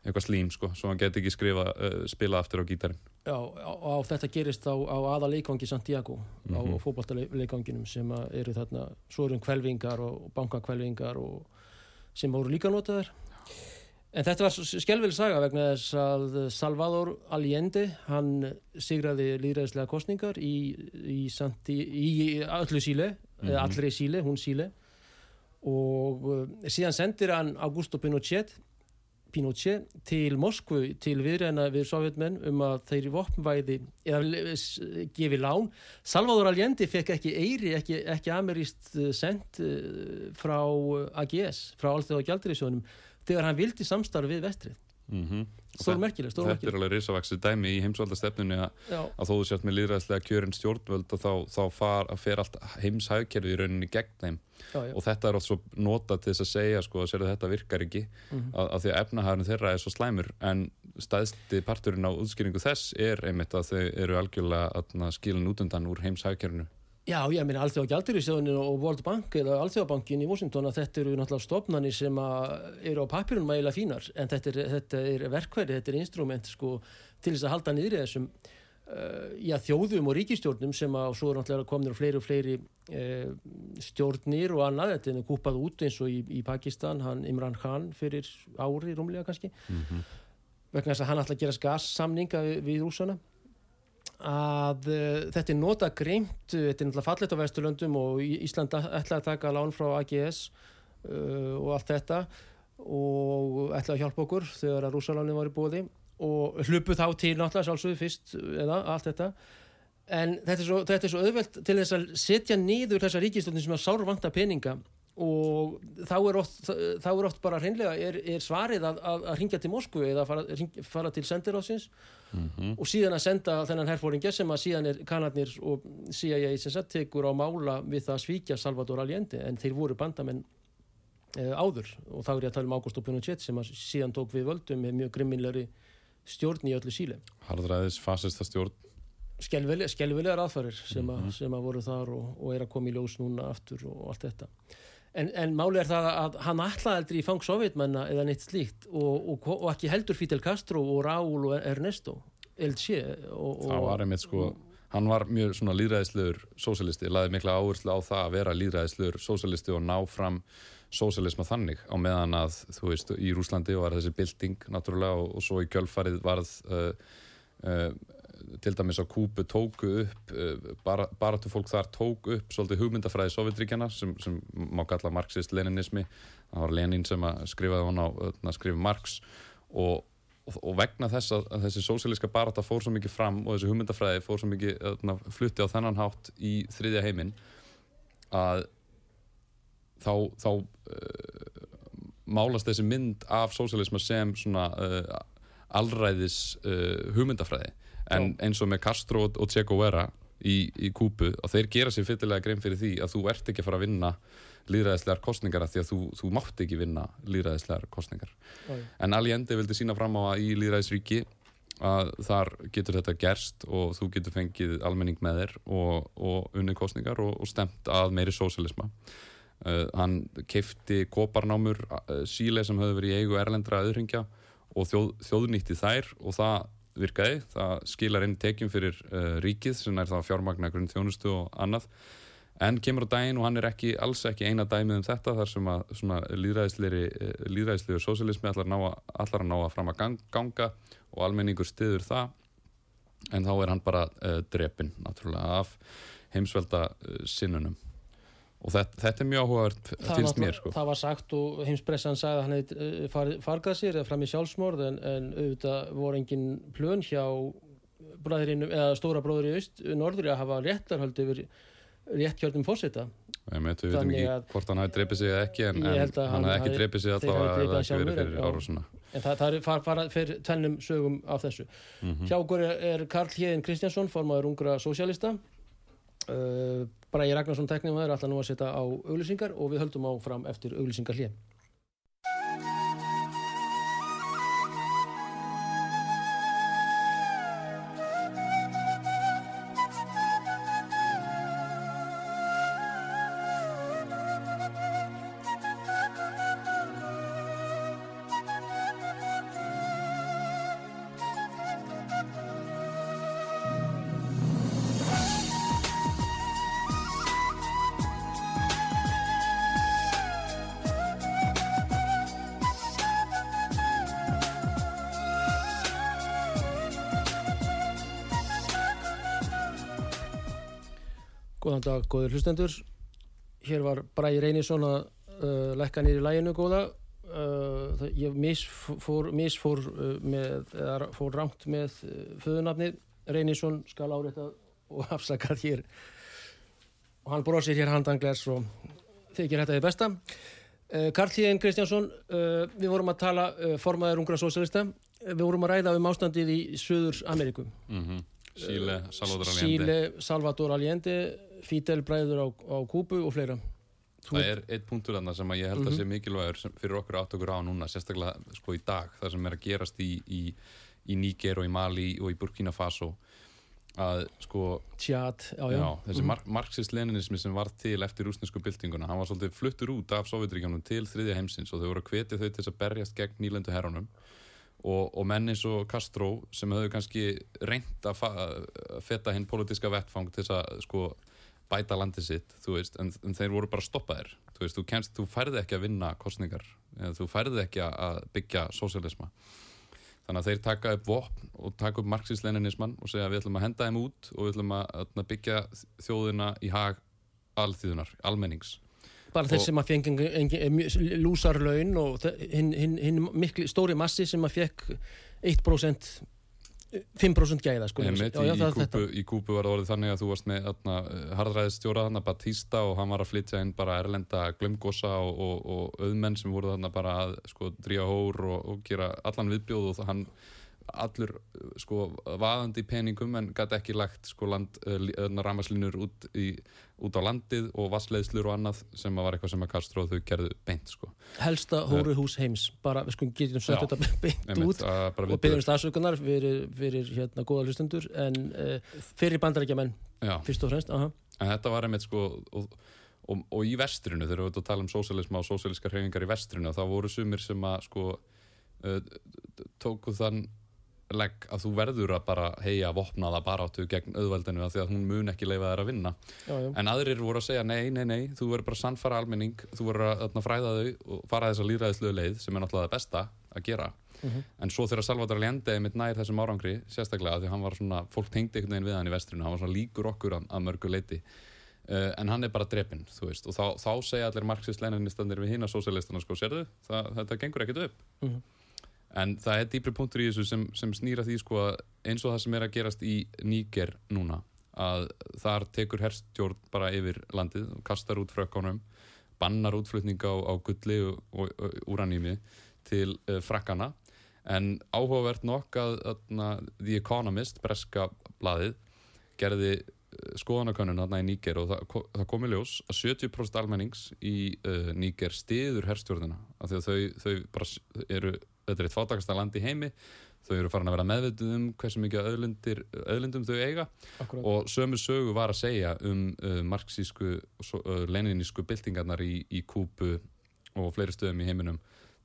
eitthvað slím sko, svo hann geti ekki skrifa uh, spila aftur á gítarinn. Já, á þetta gerist á, á aða leikvangi Santiago á Mhm. fótballtaleikvanginum sem eru þarna svo eru um kvelvingar og bankakvelvingar og sem voru líka notaðar en þetta var skelvileg saga vegna þess að Salvador Allende hann sigraði líðræðislega kostningar í, í, Santi, í öllu síle Mhm. eða allri síle, hún síle. Og uh, síðan sendir hann Augusto Pinochet Pinochet til Moskvu til viðræna við sovjetmenn um að þeir vopnvæði eða gefi lán. Salvador Allende fekk ekki eiri ekki, ekki ameríst sendt uh, frá AGS frá Alþjóða Gjaldriðsjónum þegar hann vildi samstarf við vestrið. Mm -hmm. stórmerkilegt, þetta er alveg risavaxið dæmi í heimsvaldastefnunni að, að þó þú sért með líðræðslega kjörin stjórnvöld og þá, þá far, fer allt heimshægkerfi í rauninni gegn þeim. Já, já, og þetta er oft svo nota til þess að segja sko, að þetta virkar ekki. Mhm. að, að því að efnahæðurinn þeirra er svo slæmur. En staðsti parturinn á útskýringu þess er einmitt að þau eru algjörlega skilin út undan úr heimshægkerfinu já, ég meina Alþjóða Gjaldriðsjónin og World Bank eða Alþjóðabankin í Washington að þetta eru náttúrulega stofnanir sem eru á papirunum mægilega fínar en þetta er, þetta er verkværi, þetta er instrument sko, til þess að halda niðri þessum uh, já, þjóðum og ríkistjórnum sem að svo er náttúrulega komnir fleiri og fleiri uh, stjórnir og annað, þetta er kúpað út eins og í, í Pakistan, hann Imran Khan fyrir ári rúmlega kannski. Vegna þess að hann ætla að gera gassamninga við, við rúsana að uh, þetta er nota greimt, þetta er náttúrulega fallet á Vesturlöndum og Í- Ísland ætla að taka lán frá AGS uh, og allt þetta og ætla að hjálpa okkur þegar að rúsalánin var í bóði og hlupu þá til náttúrulega sjálfsögðu fyrst eða allt þetta. En þetta er, svo, þetta er svo auðvelt til þess að setja niður þessa ríkistöndin sem að sár vanta peninga og þá er oft, þá er oft bara hreinlega er, er svarið að, að, að ringja til Moskvu eða fara, hring, fara til sendiráðsins og síðan að senda þennan herfóringja sem að síðan er kannarnir og CIA sem sagt tekur á mála við það að svíkja Salvador Allende en þeir voru bandamenn e, áður. Og þá er ég að tala um Augusto Pinochet sem að síðan tók við völdum með mjög grimminlegri stjórn í öllu síle. Harðræðis fasista stjórn. Skelvilegar, aðfarir sem, a, sem að voru þar og, og er að koma í ljós núna aftur og allt þetta en, en máli er það að hann ætlaði aldrei fang sovjetmenna eða neitt slíkt og, og, og ekki heldur Fidel Castro og Raúl og Ernesto Elche og, það var einmitt sko hann var mjög svona líðræðislegur sósilisti, laði mikla áherslu á það að vera líðræðislegur sósilisti og ná fram sósilisma þannig á meðan að, þú veist, í Rúslandi var þessi bilding, náttúrulega, og, og svo í kjölfarið varð uh, uh, til dæmis á Kúbu tóku upp uh, bara, baratu fólk þar tók upp svolítið hugmyndafræði Sovjetríkjana sem, sem má kalla marxist-leninismi. Það var Lenin sem skrifaði á að skrifa Marx. Og og vegna þess að þessi sósílíska barata fór svo mikið fram og þessi hugmyndafræði fór svo mikið öðna, flutti á þennan hátt í þriðja heiminn að þá, þá uh, málast þessi mynd af sósílisma sem svona uh, allræðis uh, hugmyndafræði en eins og með Castro og Che Guevara í, í Kúpu og þeir gera sér fyllilega grein fyrir því að þú ert ekki að fara að vinna líðræðislegar kostningar að því að þú, þú mátt ekki vinna líðræðislegar kostningar Oi. en Allende vildi sína fram á að í líðræðisríki að þar getur þetta gerst og þú getur fengið almenning með þér og, og unnið kostningar og, og stemt að meiri sósilisma uh, hann keifti koparnámur uh, síle sem höfðu verið í eigu erlendra öðringja og þjóð, þjóðnýtti þær og það virkaði, það skilar inn tekjum fyrir uh, ríkið sem er það fjármagna grunn þjónustu og annað. En kemur á daginn og hann er ekki, alls ekki eina dæmið um þetta þar sem að líðræðislegur eh, sósialismi allar, allar að ná að fram að ganga og almenningur stiður það. En þá er hann bara uh, drepinn náttúrulega af heimsvelda uh, sinnunum og þetta, þetta er mjög áhugavert finnst mér sko. Það var sagt og heimspressan sagði að hann hefði far, fargað sér eða fram í sjálfsmórð en, en auðvitað voru engin plön hjá bræðirinn eða stóra bróður í aust norður að hafa réttarhöldi yfir rétt kjörnum fórseta Við veitum ekki hvort hann hafi dreipið sig eða ekki en, en hann hafi ekki dreipið sig alltaf að það ekki verið fyrir árásuna En það, það er farað far, fyrir tvennum sögum af þessu. Mm -hmm. Hjá okkur er, Karl Hjeðin Kristjánsson formadur ungra sósjálista uh, Bræði Ragnarsson tekningum er alltaf nú að setja á auglýsingar og við höldum á fram eftir auglýsingar hlið góður hlustendur. Hér var Bræði Reynisson að uh, lekka nýri læginu góða. Uh, það, ég misfór, misfór uh, með, eða fór rámt með uh, föðunafnið. Reynisson skal áreita og afsakað hér. Og hann bróðsir hér handanglers og þykir þetta þið besta. Uh, Karl Híðin Kristjánsson, uh, við vorum að tala formaður ungra sósælista. Við vorum að ræða um ástandið í Suður Amerikum. Mm -hmm. Síle, Salvador Allende. Síle, Salvador Allende Fidel bræður á, á Kúbu og fleira Þú... Það er eitt punktur þarna sem ég held að -hmm. sé mikilvægur fyrir okkur átt okkur á núna, sérstaklega sko í dag, það sem er að gerast í, í, í Níger og í Mali og í Burkina Faso að sko Tjad, já, já. Já, þessi mm marxist-leninismi sem var til eftir rúsnesku byltinguna, hann var svolítið fluttur út af Sovjetríkjanum til þriðja heimsins og þau voru að hvetja þau til að berjast gegn nýlendu herrunum og, og menn eins og Castro sem höfðu kannski reynd að, að feta hinn politiska vettfang til að sko bæta landið sitt, þú veist, en, en þeir voru bara stoppaðir, þú veist, þú kennst, þú færði ekki að vinna kostningar, þú færði ekki að byggja sósialisma þannig að þeir taka upp vopn og taka upp marxist-leninisman og segja við ætlum að henda þeim út og við ætlum að byggja þjóðina í hag alþjóðunar, almennings bara þeir sem að fengi lúsarlaun og hinn hin, hin miklu stóri massi sem að fekk 1% 5% gæða sko Einmitt, já, já, í, kúpu, í Kúpu var það orðið þannig að þú varst með harðræðistjóra þarna Batista og hann var að flytja inn bara erlenda glömgosa og, og, og auðmenn sem voru þarna bara að sko dríja hór og, og gera allan viðbjóð og hann allur sko vaðandi peningum en gæti ekki lagt sko land uh, eh, ramaslínur út, út á landið og vassleiðslur og annað sem var eitthvað sem að Castro þau gerðu beint sko. Helsta hóruhús heims bara við sko getum sett þetta beint einmitt, út og byggjum stafsökunar fyrir, fyrir hérna góða hlustendur en uh, fyrir bandarækjaman fyrst og fremst aha. En þetta var einmitt sko og, og, og í vestrinu þegar við tala um sósialisma og sósiliska hreyfingar í vestrinu þá voru sumir sem að sko uh, tóku þann legg að þú verður að bara heia vopnaða baráttu gegn auðveldinu af því að hún mun ekki leifa þær að vinna já, já. en aðrir voru að segja nei, nei, nei þú verður bara að sannfara almenning, þú verður að þarna, fræða þau og fara þessa líðræðislu leið sem er náttúrulega það besta að gera Mhm. en svo þegar Salvador Allende mitt nær þessum árangri, sérstaklega því að hann var svona fólk tengdi einhvern veginn við hann í vestrinu hann var svona líkur okkur að, að mörgu leiti uh, en hann er bara drepinn, þú veist og þá, þá segja allir marxist-leninistandir við hína sósélistana sko, sérðu, það, þetta gengur ekkert upp Mhm. En það er dýpri punktur í þessu sem, sem snýra því sko að eins og það sem er að gerast í Níger núna að þar tekur herstjórn bara yfir landið og kastar út frökkunum bannar útflutninga á, á gulli og, og, og úraními til uh, frakkana. En áhugavert nokk að, að The Economist, breska blaðið gerði uh, skoðanakönnun þarna í Níger og það, það kom í ljós að 70% almennings í uh, Níger stiður herstjórnina af því að þau, þau bara eru þetta er eitt fátakasta land í heimi. Þau eru farin að vera meðvituð um hversu mikið auðlindum þau eiga. Akkurat. og sömu sögu var að segja um uh, marxísku og uh, leninísku byltingarnar í, í Kúbu og fleiri stöðum í heiminum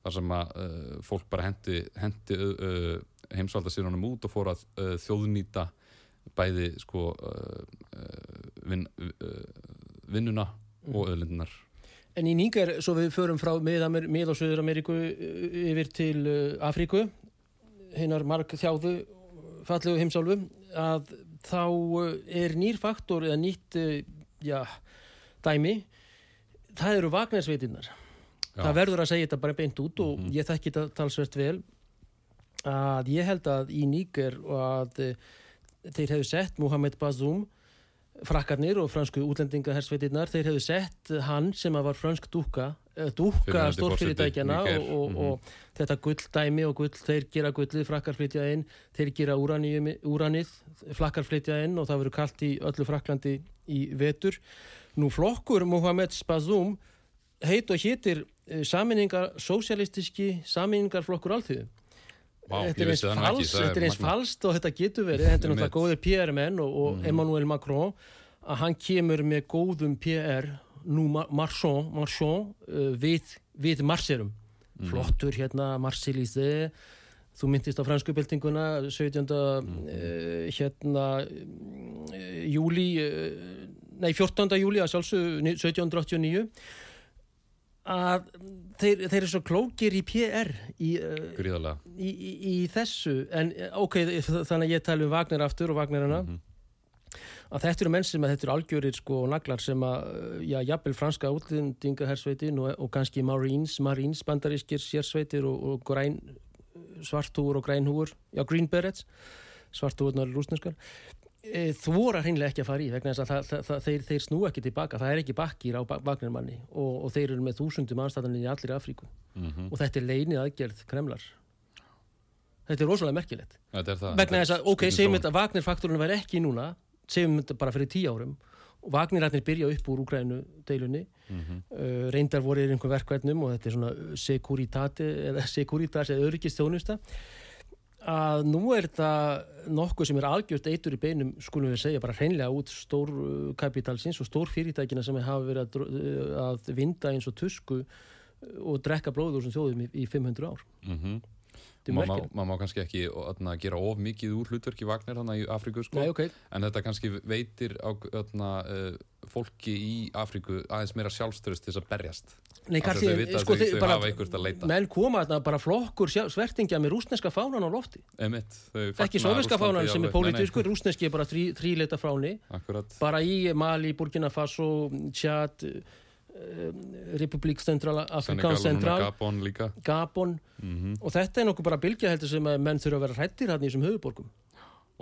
þar sem að uh, fólk bara hendi, hendi uh, heimsvaldasýrunum út og fór að uh, þjóðnýta bæði sko uh, uh, vin, uh, vinnuna og auðlindunar En í Níger, svo við förum frá mið, og Suður Ameríku yfir til Afríku, hinnar mark þjáðu fallegu heimsálfu, að þá er nýr faktor eða nýtt, já, dæmi, það eru vagnarsveitinnar. Það verður að segja þetta bara beint út og Mhm. ég þekki þetta talsvert vel að ég held að í Níger og að þeir hefðu sett Mohamed Bazoum frakkarnir og fransku útlendingahersveitirnar þeir hefðu sett hann sem að var fransk dúka eh, dúka stórfyrirtækjana forseti og, Níger, og, mhm. og þetta gulldæmi og gull, þeir gera gullið, frakkar flytja inn þeir gera úranið flakkar flytja inn og það verður kalt í öllu Fraklandi í vetur. Nú flokkur Mohamed Bazoum heit og hétir saminningar sósialistiski saminningarflokkur alþjóðu Vá, þetta er eins, vissi það nú ekki, fals, það er þetta er eins falskt og þetta getur verið þetta er náttúrulega góðir PR-menn og, og Mhm. Emmanuel Macron að hann kemur með góðum PR nú Mar- Marchand, Marchand uh, við, við Marserum Mhm. flottur hérna Marseillise þú myndist á fransku byltinguna 17. Mhm. Uh, hérna uh, júli nei 14. júli að sjálfsög 1789 að þeir, þeir eru svo klókir í PR í, uh, í, í, í þessu. En eh, ok, þannig að ég tala um Wagner aftur og Wagnerina Mhm. að þetta eru menn sem að þetta eru algjörir sko naglar sem að, eh, já, jafnvel franska útlendingahersveitin og, og kannski Marines, Marines, bandarískir sérsveitir og, og græn svartúur og grænhúur, já, Green Berets. Svartúurnar rúsneskar e, þvora hreinlega ekki að fara í vegna þess að það, það, það, þeir, þeir snú ekki tilbaka. Það er ekki bakkir á Wagnermanni og, og þeir eru með þúsundum anstæðaninn í allir Afríku. Mhm. og þetta er leinið aðgerð Kremlar. Þetta er rosalega merkilegt. Þetta er það. Vegna þess að, ok, segjum þróun. þetta Wagner-faktorinu væri ekki núna segjum þetta bara fyrir tíu árum. Og Wagner-arnir byrja upp úr Úgrænu deilunni Mhm. uh, reyndar voru í einhver verkvætnum og þetta er svona securitate eða securitas eða öryggistjónusta að nú er þetta nokkuð sem er algjört eitur í beinum skulum við segja bara hreinlega út stór uh, kapitalsins og stór fyrirtækina sem hafa verið að, vinda eins og tusku og drekka blóður sem þjóðum í, í 500 ár. Þetta er maður má, kannski ekki öðna, gera of mikið úr hlutverki Vagner þannig í Afríku sko. Nei, ok, en þetta kannski veitir á öðna, uh, fólki í Afríku aðeins meira sjálfstöðust til þess að berjast. Nei, kannski, sko, þau- þau bara, hafa einhvert að leita. menn koma þarna bara flokkur svertingja með rúsneska fánan á lofti. Emitt, ekki soviska fánan sem er pólitískur, rúsneski er bara fáni. Akkurat, bara í Mali, Burkina Faso Tjad Republik Central, Afrikan Central. Gabon líka. Gabon. Mm og þetta er nokkuð bara bylgja heldur sem að menn þurfa að vera hrættir hann í þessum höfuborgum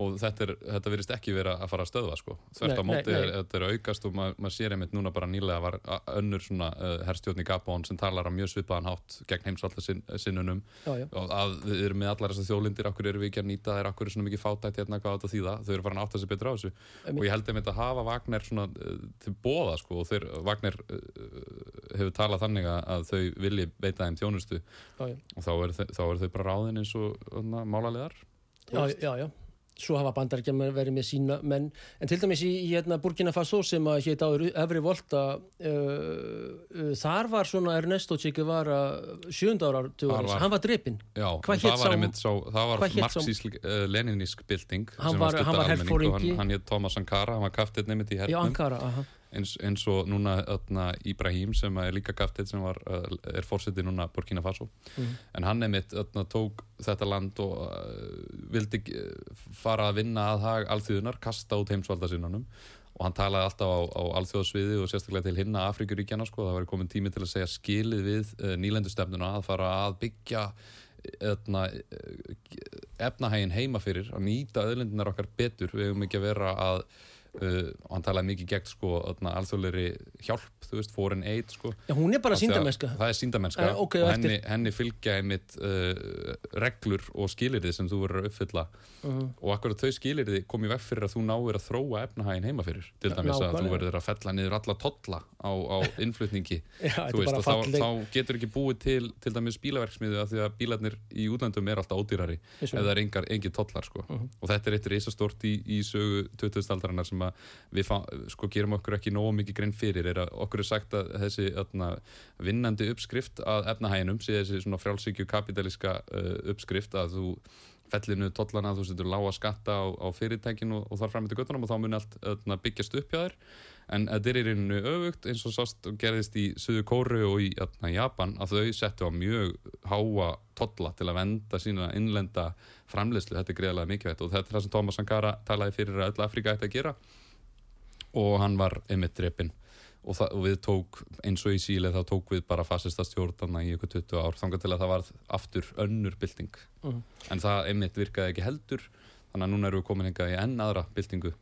og þetta, er, þetta virðist ekki vera að fara að stöðva sko. þvert á móti nei, er, nei. þetta er að aukast og maður mað sér einmitt núna bara nýlega var önnur svona uh, herstjórn í Gabon sem talar á mjög svipaðan hátt gegn heimsvallasinnunum og að við erum með allar þessar þjólindir okkur erum við ekki að nýta okkur er svona mikið fátætt hérna hvað þetta þýða, þau eru farin að átta sig betur á þessu Einmitt. og ég held einmitt að hafa Wagner svona uh, til bóða sko og þeir, Wagner uh, hefur talað þannig að, að þau vilji veita þeim þjónustu Já, já. og þá eru þau, þá eru þau bara ráðin eins og uh, málaliðar já, já, já svo hafa bandarækjum verið með sína menn. En til dæmis í, í hérna, Burkina Faso sem að hétt áður Efri Volta uh, uh, þar var svona Ernesto Che Guevara sjöndárar Þar var- hann var drepinn. Það var var marxísk uh, leninísk bylting Hann var- að var herforingi. hann, hann hétt Thomas Sankara, hann var kaftið nefnitt í Ankara, aha eins, eins og núna öðna, Ibrahim sem er líka kaftið sem var, uh, er fórseti núna Burkina Faso. Mhm. en hann öðna, tók þetta land og uh, vildi fara að vinna að hag alþjóðunar, kasta út heimsvaldasinnunum. Og hann talaði alltaf á, á alþjóðsviði og sérstaklega til hinna Afrikuríkjana sko, það var komin tími til að segja skilið við uh, nýlendustefnuna að fara að byggja efnahægin heima fyrir að nýta öðlindinar okkar betur. Við hefum ekki að vera að uh, og hann talaði mikið gegn sko alþjóðleiri hjálp, þú veist, foreign aid sko. Já, hún er bara að síndamennska það er síndamennska Eh, ok, og henni, henni fylgja einmitt uh, reglur og skilirði sem þú verður að uppfylla. Mhm. og akkurat þau skilirði kom í veg fyrir að þú náir að þróa efnahægin heima fyrir til dæmis að þú verður að fella niður alla tolla á, á innflutningi. Já, veist þá, þá getur ekki búið til til dæmis bílaverksmiðu af því að bílarnir í útlöndum er alltaf ódýrari er engar, engin tollar sko. Mhm. og þetta er eitt reisastort í, í sögu 2000-aldarinnar sem að við fá, sko, gerum okkur ekki nógu mikið grein fyrir er að okkur er sagt að þessi öðna, vinnandi uppskrift að efnahæginum sé þessi svona frjálsíkju kapitalíska uh, uppskrift að þú fellinu tollana, þú setur lága skatta á, á fyrirtækinu og, og þar fram til göttunum og þá muni allt öðna, byggjast upp hjá þér en þetta er í rauninu öfugt eins og sást gerðist í Suðu Kóru og í öðna, Japan að þau settu á mjög háa tolla til að venda sína innlenda framleiðslu, þetta er greiðlega mikilvægt og þetta er það sem Thomas Sankara talaði fyrir að öll Afrika ætti að gera. Og hann var einmitt drepinn. Og, og við tók, eins og í síle þá tók við bara fasista stjórnarna í ykkur 20 ár þangar til að það var aftur önnur bylting. Mhm. en það einmitt virkaði ekki heldur. Þannig að núna erum við komin hingað í enn aðra byltingu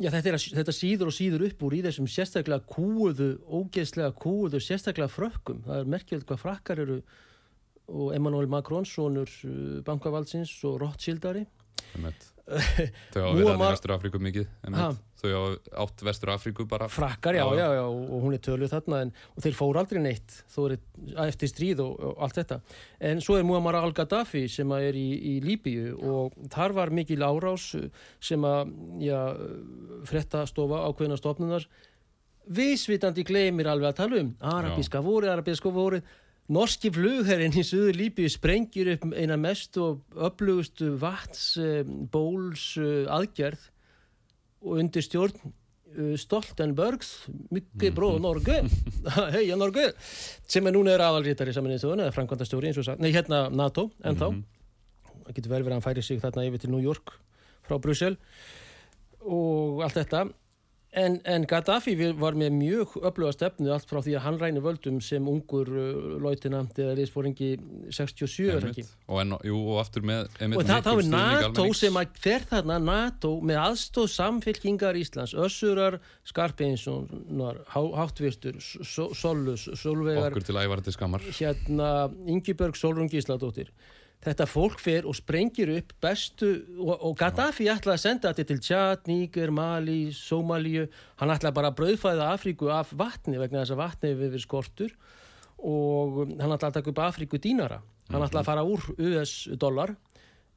Já, þetta, að- þetta síður og síður upp úr í þessum sérstaklega kúuðu, ógeðslega kúuðu, sérstaklega frökkum. Það er merkjöld hvað frakkar eru og Emmanuel Macron, sonur uh, bankavaldsins og Rothschildari. þau hafa verið Muammar- Vestur Afríku mikið þau hafa átt Vestur Afríku bara. Frakkar, já, Já, já, og hún er töluð þarna en, og þeir fóru aldrei neitt þó er eftir stríð og, og allt þetta. En svo er Muammar al-Gaddafi sem er í, í Líbíu og þar var mikil árás sem að, já, frettastofa ákveðina stofnunar vísvitandi gleymir alveg að tala um. Arabíska vorið, arabíska vorið norski flugherrin í söður Líbíu sprengir upp eina mest og öflugustu vats um, bóls uh, aðgerð og undir stjórn uh, Stoltenbergs mikið bróð Norge. Heia Norge sem er núna er aðalrítari saminnið þjóðun eða framkvæmdastjóri eins og sagt, nei hérna NATO en þá, það getur vel verið að hann færi sig þarna yfir til New York frá Brussel og allt þetta en, en Gaddafi var með mjög öfluga stefnu allt frá því að hann ræni völdum sem ungur uh, lautinant eða liðsfóringi 67 er ekki? Og, en, jú, og aftur með og það, þá er NATO sem að fer þarna NATO með aðstóð samfélkingar Íslands Össurar, Skarpeinssonar Háttvirtur, Solus Solvegar, okkur til ævarandi skammar. hérna Ingibjörg Solrún Gísladóttir þetta fólk fer og sprengir upp bestu og, og Gaddafi ætlaði að senda þetta til Tjad, Níger, Mali, Somalíu hann ætlaði bara að brauðfæða Afríku af vatni vegna þess að vatni hefur verið skortur og hann ætlaði að taka upp Afríku dínara. Hann ætlaði að fara úr US dollar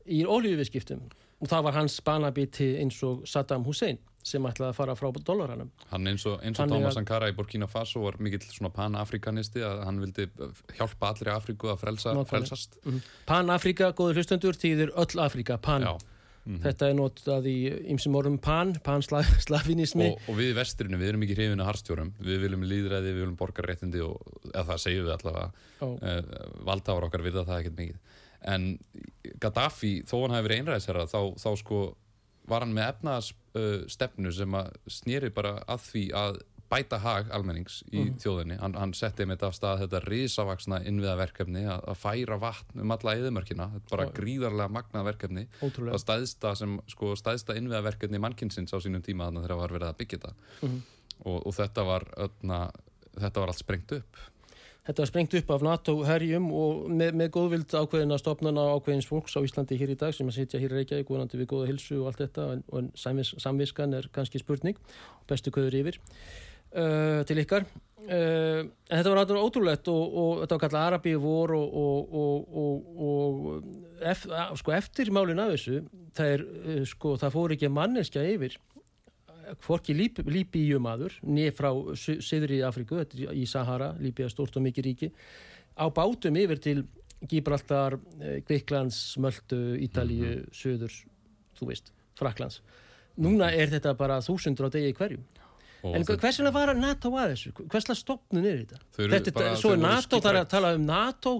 í olíuviðskiptum. Og það var hans banabiti eins og Saddam Hussein sem ætlaði að fara frá dollaranum Hann eins og, eins og Thomas að- Sankara í Burkina Faso var mikill svona pan-afrikanisti að hann vildi hjálpa allri Afríku að frelsa, frelsast. Pan-Afrika, góður hlustendur, þýðir öll Afrika, pan. Já. Mhm. Þetta er notað í ymsum orðum pan, pan-slavinismi og, og við í vestrinu, við erum ekki hrifinu harstjórum við viljum líðræði, við viljum borgarréttindi og eða það segjum við allavega. Uh, valdháar okkar virða það ekkert mikið. En Gaddafi, þó hann hafi verið einræðisherra þá, þá sko var hann með efnaðas uh, stefnu sem að snýri bara að því að bæta hag almennings í þjóðinni. Hann, hann setti með þetta af stað þetta risavaksna innviðaverkefni að, að færa vatn um alla eðumörkina, þetta er bara gríðarlega magnað verkefni. Það stæðsta sem sko stæðsta innviðaverkefni mannkynsins á sínum tíma þannig þegar var verið að byggja þetta. Mhm. og, og þetta var öðna, þetta var allt sprengt upp Þetta var sprengt upp af NATO herjum og með, með góðvild ákveðina stopnana ákveðins fólks á Íslandi hér í dag sem að sitja hér í Reykjavík vonandi við góða hilsu og allt þetta en, og en samvis, samviskan er kannski spurning bestu köður yfir. Uh, til ykkar. Uh, en þetta var náttúrulega ótrúlegt og, og þetta var kallað Arabíu vor og, og, og, og, og ef, að, sko eftir málin af þessu það er uh, sko það fór ekki manneskja yfir hvorki Líb, Líbíumadur niður frá Siðri Afriku þetta er í Sahara, Líbíu er stort og mikið ríki á bátum yfir til Gibraltar, eh, Greiklands Möldu, Ítalíu, mm -hmm. Söður þú veist, Fraklands núna er þetta bara þúsundur á degi hverjum Og en hvers vegna var NATO að þessu? Hversla stopnum er þetta? þetta bara, svo er NATO, það er að tala um NATO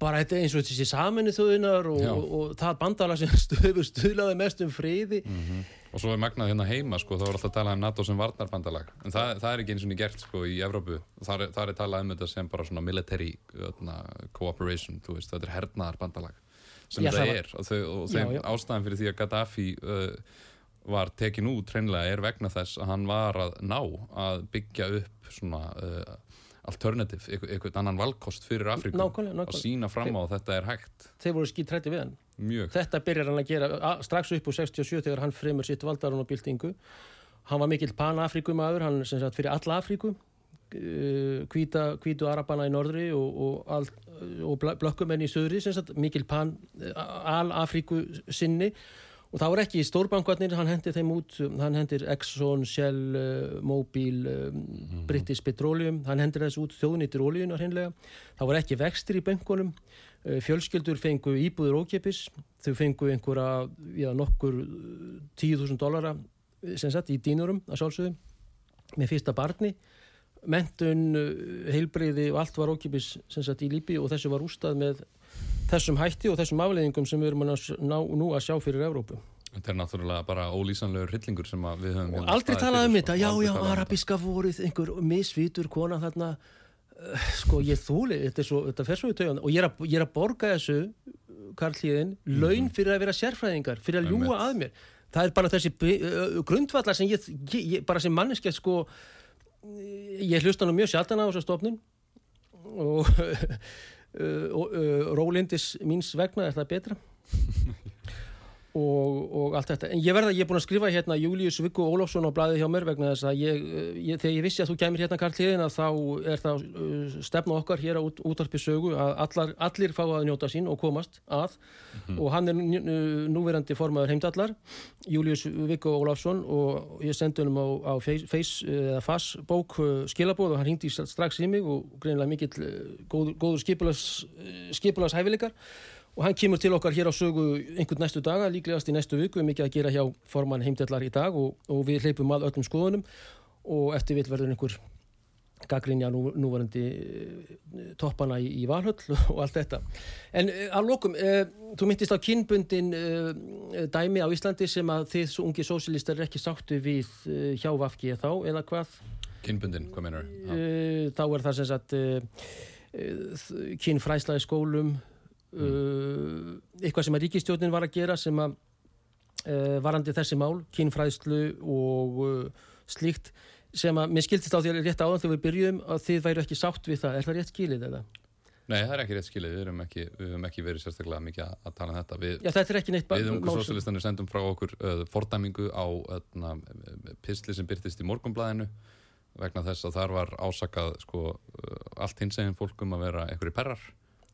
bara þetta eins og þessi saminu þauðinar og, og, og það bandala sem stöður stuðlaði mest um friði. Mm -hmm. og svo er magnað hérna heima sko, þá er alltaf talað um NATO sem varnarbandalag. En það, það er ekki eins og niður gert sko í Evrópu. Þar er, þar er talað um þetta sem bara svona military öðna, cooperation, þú veist, þetta er hernaðarbandalag sem já, það er. Og, þau, og þeim já, já. ástæðan fyrir því að Gaddafi uh, var tekin út hreinlega er vegna þess að hann var að ná að byggja upp svona uh, alternativ, einhvern annan valkost fyrir Afrikum nákvæmlega, nákvæmlega. að sína fram á að þetta er hægt þeir voru skítrætti við hann Mjög. þetta byrjar hann að gera strax upp úr 67 þegar hann fremur sitt valdarun og byltingu hann var mikill pan-afrikumadur hann sem sagt fyrir alla Afriku kvíta, uh, kvítu arabana í norðri og, og, og blökkumenn í söðri sem sagt mikill pan-al-Afriku sinni og það voru ekki í stórbankvarnir, hann hendir þeim út hann hendir Exxon, Shell, uh, Mobil mm -hmm. British Petroleum hann hendir þessu út þjóðnýttir ólíunar hinnlega það voru ekki vextir í bankunum uh, fjölskyldur fengu íbúður ókipis þau fengu einhverja já, nokkur 10.000 uh, dollara sem sagt í dínurum að sjálfsögum með fyrsta barni mentun, heilbreyði og allt var ókipis sem sagt í lípi og þessu var ústað með þessum hætti og þessum afleðingum sem við erum að ná, nú að sjá fyrir Evrópu. Þetta er náttúrulega bara ólýsanlegur hryllingur sem við höfum... Og aldrei talað um þetta, já, já, arabiska voruð, einhver misvítur kona þarna, uh, sko, ég þúli, þetta er svo, þetta fer svo í töðan og ég er, að, ég er að borga þessu, Karl Híðin, laun fyrir að vera sérfræðingar, fyrir að ljúa að mér. Það er bara þessi grundvallar sem ég, ég bara sem manneskja, sko, ég hlusta nú mjög sjaldan á þessu stofnun. Og rólindis míns vegna er það betra og, og allt þetta. En ég verða, ég er búin að skrifa hérna Július Viggo Ólafsson á blæði hjá mér vegna þess að ég, uh, ég, þegar ég vissi að þú kemur hérna Karl Hliðina þá er það uh, stefna okkar hér á út, útarpi sögu að allar, allir fá að njóta sín og komast að. Mm -hmm. og hann er núverandi formaður heimdallar Július Viggo Ólafsson og ég sendi hennum á, á face eða fass bók skilabóð og hann hingdi strax í mig og greinilega mikill góður, góður skipulas skipulas hæfileikar og hann kemur til okkar hér á sögu einhvern næstu daga, líklegast í næstu viku mikið að gera hjá formann heimdellar í dag og, og við hleypum að öllum skoðunum og eftir vil verður einhver gaggrinja nú, núvarandi eh, toppana í, í Valhöll og allt þetta. En uh, að lokum, uh, þú myndist á kynbundin uh, dæmi á Íslandi sem að þið ungi sósilistar er ekki sáttu við hjá Vafki þá, eða hvað? Kynbundin, hvað meinar? Þá er það sem sagt kynfræslaði skólum mm. eitthvað sem að ríkistjónin var að gera sem að uh, varandi þessi mál, kynfræðslu og uh, slíkt sem að mér skildist á því að rétt áðan þegar við byrjum að þið væru ekki sátt við það er það rétt skilið eða? Nei, það er ekki rétt skilið, við höfum ekki, ekki verið sérstaklega mikið að, tala um þetta Við, Já, þetta er ekki neitt Við umhverjum sósilistanir sendum frá okkur uh, fordæmingu á uh, pisli sem byrtist í morgumblæðinu vegna þess að þar var ásakað sko, uh, allt hins eginn fólkum að vera einhverju perrar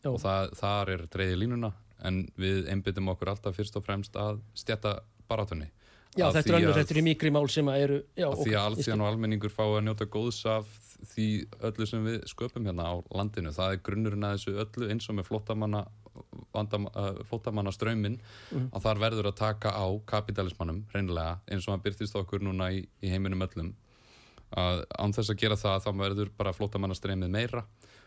Já. og það, þar er dreyði línuna en við einbyttum okkur alltaf fyrst og fremst að stjæta barátunni Já, þetta er önnur, þetta er mikri mál sem að eru já, að Því að allþjóðan og almenningur fá að njóta góðs af því öllu sem við sköpum hérna á landinu, það er grunnurinn að þessu öllu eins og með flottamanna uh, flottamanna ströyminn mm. að þar verður að taka á kapitalismannum reynilega eins og að byrtist okkur núna í, í heiminum öllum. Að án þess að gera það þá verður bara flottamanna streymið meira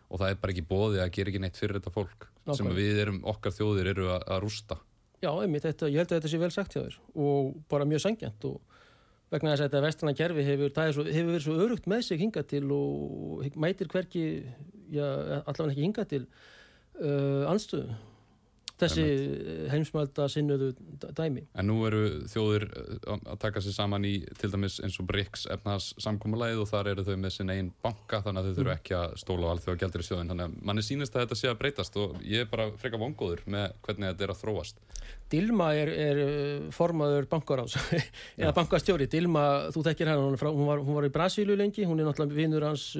og það er bara ekki bóði að gera ekki neitt fyrir þetta fólk Nákvæm. sem við erum, okkar þjóðir eru að, að rústa. Já, einmitt, þetta, ég held að þetta sé vel sagt hjá þér. Og bara mjög sangjant og vegna þess að þetta vestrana gerfi hefur, svo, hefur verið svo örugt með sig hingað til og mætir hverki já, allavega ekki hingað til uh, anstöðu þessi heimsmælda sinnuðu dæmi. En nú eru þjóðir uh, að taka sér saman í til dæmis eins og BRICS efnas samkómulæð og þar eru þau með sin einn banka þannig að þau þurfu mm. ekki að stóla á alþjóða gældir í sjóðin þannig að manni sínist að þetta sé að breytast og ég er bara freka vongóður með hvernig þetta er að þróast. Dilma er, er uh, formaður bankaráðs eða bankastjóri. Dilma, þú þekkir hennar, hún, hún, var, í Brasílu lengi, hún er náttúrulega vinnur hans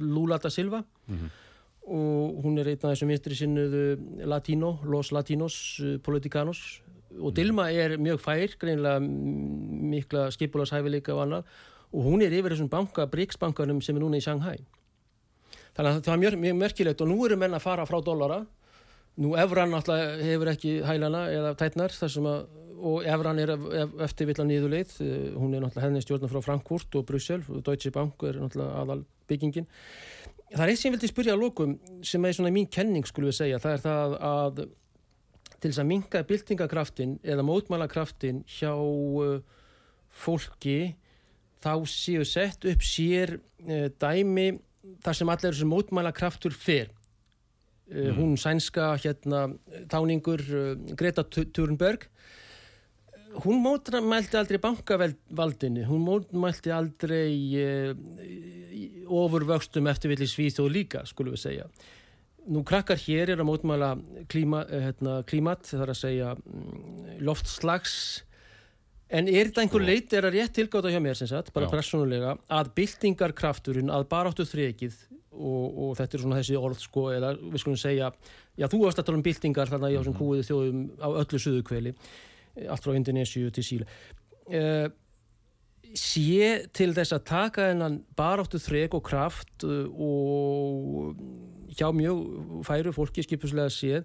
Lula da Silva mm -hmm og hún er einn af þessum vinstri sinnuðu latino, los latinos, eh, politicanos. Og Dilma er mjög fær greinilega m- mikla skipulashæfileika og annað. Og hún er yfir þessum banka, BRICS-bankanum sem er núna í Shanghai. Þannig að það var mjög, mjög merkilegt. Og nú eru menn að fara frá dollara. Nú Evran náttúrulega hefur ekki hælana eða tætnar þar sem að og Evran er ef- ef- eftir vilja nýðuleið hún er náttúrulega henni stjórna frá Frankfurt og Brussel. Deutsche Bank er náttúrulega aðal byggingin það er eitt sem ég vildi spyrja að lókum sem er svona mín kenning skulum við segja. Það er það að til þess að minka byltingakraftin eða mótmálakraftin hjá uh, fólki þá séu sett upp sér uh, dæmi þar sem allir þessu mótmálakraftur fer. Uh, hún sænska hérna táningur Greta Thunberg hún mótmælti aldrei bankavaldinu hún mótmælti aldrei uh, ofurvöxtum eftirvilli svíþó líka skulum við segja nú krakkar hér er að mótmæla klíma, eh, hérna, klímat það er að segja mm, loftslags en er þetta einhver Sko. leit er að rétt tilgáta hjá mér sem sagt, bara Já. persónulega að byltingarkrafturinn, að baráttu þrekið og, og þetta er svona þessi orð sko, eða við skulum segja já þú varst að tala um byltingar þarna í þessum kúiði þjóðum á öllu suðukveli allt frá Indonésiu til Síle. Uh, sé til þess að taka þennan baráttu þrek og kraft uh, og hjá mjög færu fólki skipuslega séð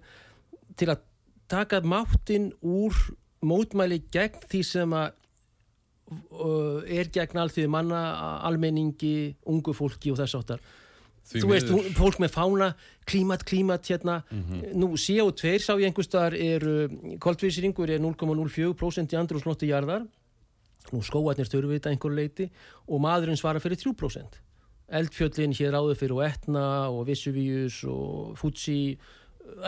til að taka máttinn úr mótmæli gegn því sem að uh, er gegn alþjóði manna almenningi, ungu fólki og þess áttar Því þú veist, hún- fólk með fána klímat, klímat hérna. Nú CO2 sá ég einhvers staðar er koldvísringur er 0,04% í andrúslótti jarðar nú skóarnir þurfi þetta einhver leiti og maðurinn svarar fyrir 3% eldfjöllin hér áður fyrir og Etna og Vesuvius og Fuji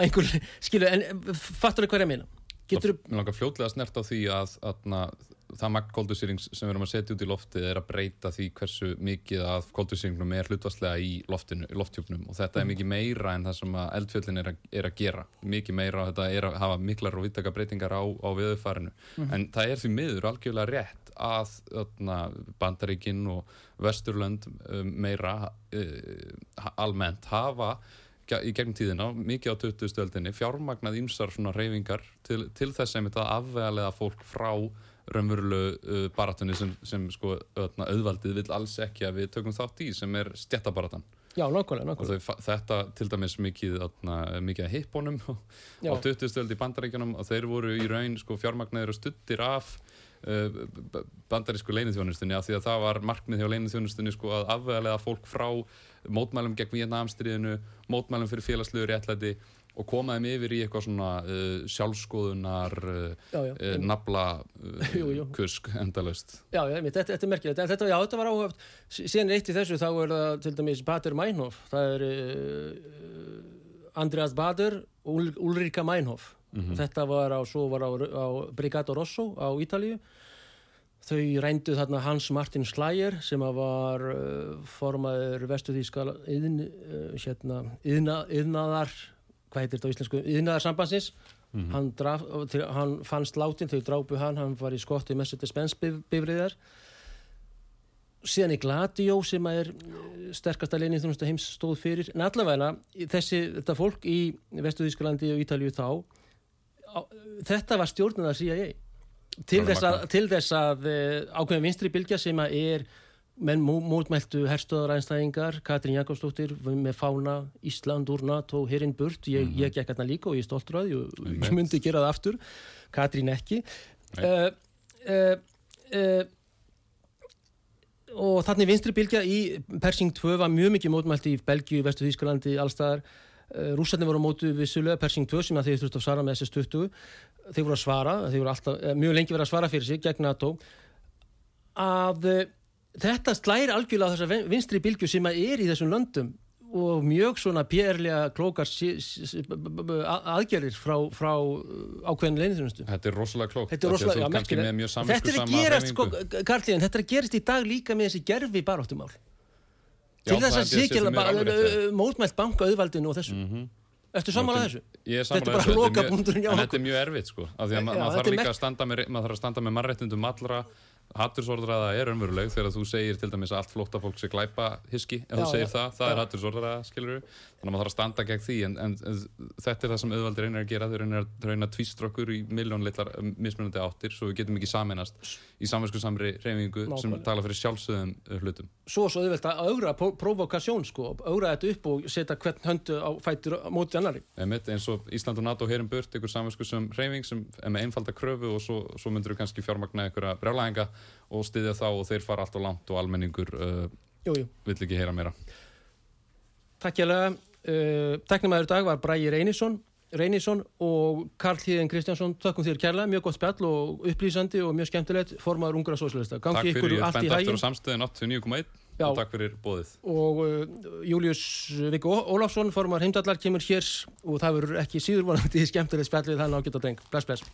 einhver, skilu, en fattur þau hvað ég meina? Getur Mér langar fljótlega snert á því að, að það magn koldusýrings sem við erum að setja út í loftið er að breyta því hversu mikið af koldusýringnum er hlutvarslega í loftinu, í lofthjúpnum. Og þetta er mikið meira en það sem að eldfjöllin er að, er að gera. Mikið meira og þetta er að hafa miklar og vittaka breytingar á, á viðfarinu en það er því miður algjörlega rétt að öðna, Bandaríkin og Vesturlönd um, meira uh, almennt hafa í gegnum tíðina, mikið á 20. stöldinni fjármagnað ímsar svona reyfingar til, til þess að afvegalega fólk frá raunverulegu uh, baratunni sem, sem sko öðna, auðvaldið vil alls ekki að við tökum þátt í sem er stjættabaratan já, nákvæmlega, nákvæmlega þau, þetta til dæmis mikið, öðna, mikið að hippunum á Já. 20. stöld í bandaríkjunum og þeir voru í raun sko fjármagnaðir og stuttir af uh, bandarísku leinithjónustunni af því að það var markmið hjá leinithjónustunni sko að afvegalega fólk frá mótmælum gegn Vietnamstríðinu, mótmælum fyrir félagslegu réttlæti og koma þeim yfir í eitthvað svona uh, sjálfskoðunar uh, uh, jú. kusk endalaust. Já, já, þetta, þetta er merkilegt, en þetta, já, þetta var áhöft, síðan eitt í þessu, þá er það til dæmis Bader Meinhof, það er uh, Andreas Bader og Ul Ulrika Meinhof, þetta var á, svo var á, á Brigado Rosso á Ítalíu, þau reyndu þarna Hans Martin Schleyer sem var uh, formaður vestuðíska yðn, uh, hérna, yðna, yðnaðar, hvað heitir þetta á íslensku, yðnaðarsambansins, hann, draf, til, hann fannst látin, þau drápu hann, hann var í skotti Mercedes-Benz bif, bifriðar síðan í Gladio sem að er eh, sterkasta leinið þjónustu heims stóð fyrir. En allavega þessi, þetta fólk í Vestuðískalandi og Ítalíu þá á, þetta var stjórnað að CIA til þess að, til þess að eh, ákveðin vinstri bylgja sem að er menn mó- mótmæltu herstöðarænstæðingar Katrín Jakobsdóttir með fána Ísland úr NATO, herinn burt. Ég, ég gekk hérna líka og ég er stoltur að því og ég Einmitt. myndi gera það aftur. Katrín ekki. Uh, uh, uh, og þannig vinstri bylgja í Persing 2 var mjög mikið mótmælt í Belgíu, Vestu Þýskalandi, allstaðar uh, rússarnir voru mótu vissulega Persing 2 sem þeir þurftu að svara með SS-20 þeir voru að svara, þeir voru alltaf, eh, mjög lengi verið að svara fyrir sig gegn NATO. Að uh, þetta slæri algjörlega á þessa vin- vinstri bylgju sem er í þessum löndum og mjög svona björlega klókar aðgerðir frá, frá uh, ákveðin leinithjónustu Þetta er rosalega klókt Þetta er rosalega, já, mjög Þetta er að gerast, sko. Karlíðin, þetta er að gerast í dag líka með þessi gerfi baráttumál. Til þess að já. mótmælt banka auðvaldinu og þessu. Mhm. Ertu samanlega þessu? Ég er Þetta er bara loka þetta er mjög- punkturinn hjá okkur. þetta er mjög erfitt sko því að ma Já, maður þetta þarf er líka merk- að standa með, maður þarf að hattursordraða er önveruleg þegar þú segir til dæmis að allt flótta fólk sé glæpa hiski, ef Já, þú segir já, það, það já. er hattursordraða, skilur þannig að maður þarf að standa gegn því en, en, þetta er það sem auðvaldi reynir að gera þau reynir að reyna að tvístra okkur í miljón litlar um, mismunandi áttir svo við getum ekki saminast í samvinsku samri reyfingu sem tala fyrir sjálfsögðum uh, hlutum. Svo svo auðvelt að augra provokasjón sko, augra þetta upp og setja hvern höndu á fætur á móti annari eins og Ísland og NATO herin burt ykkur samvinsku sem reyfing sem er með einfalda kröfu og svo, svo myndur við kannski fjármagna að brjálæðinga og styðja þá og þeir fara allt og langt og almenningur uh, jú, jú. vill ekki heyra meira Takk hjá lega. Uh, Teknumæður dag var Bræi Reynisson, Reynisson og Karl Híðin Kristjánsson. Takkum þér kærlega, mjög gott spjall og upplýsandi og mjög skemmtilegt formaður ungra sósíalista. Takk fyrir, ég bent hægin. á samstöðin 89.1 Já. og takk fyrir bóðið Og uh, Július Viggo Ólafsson, formaður heimdallar, kemur hér og það verður ekki síður vonandi skemmtilegt spjall við þann ágætt að dreng. Bless, bless.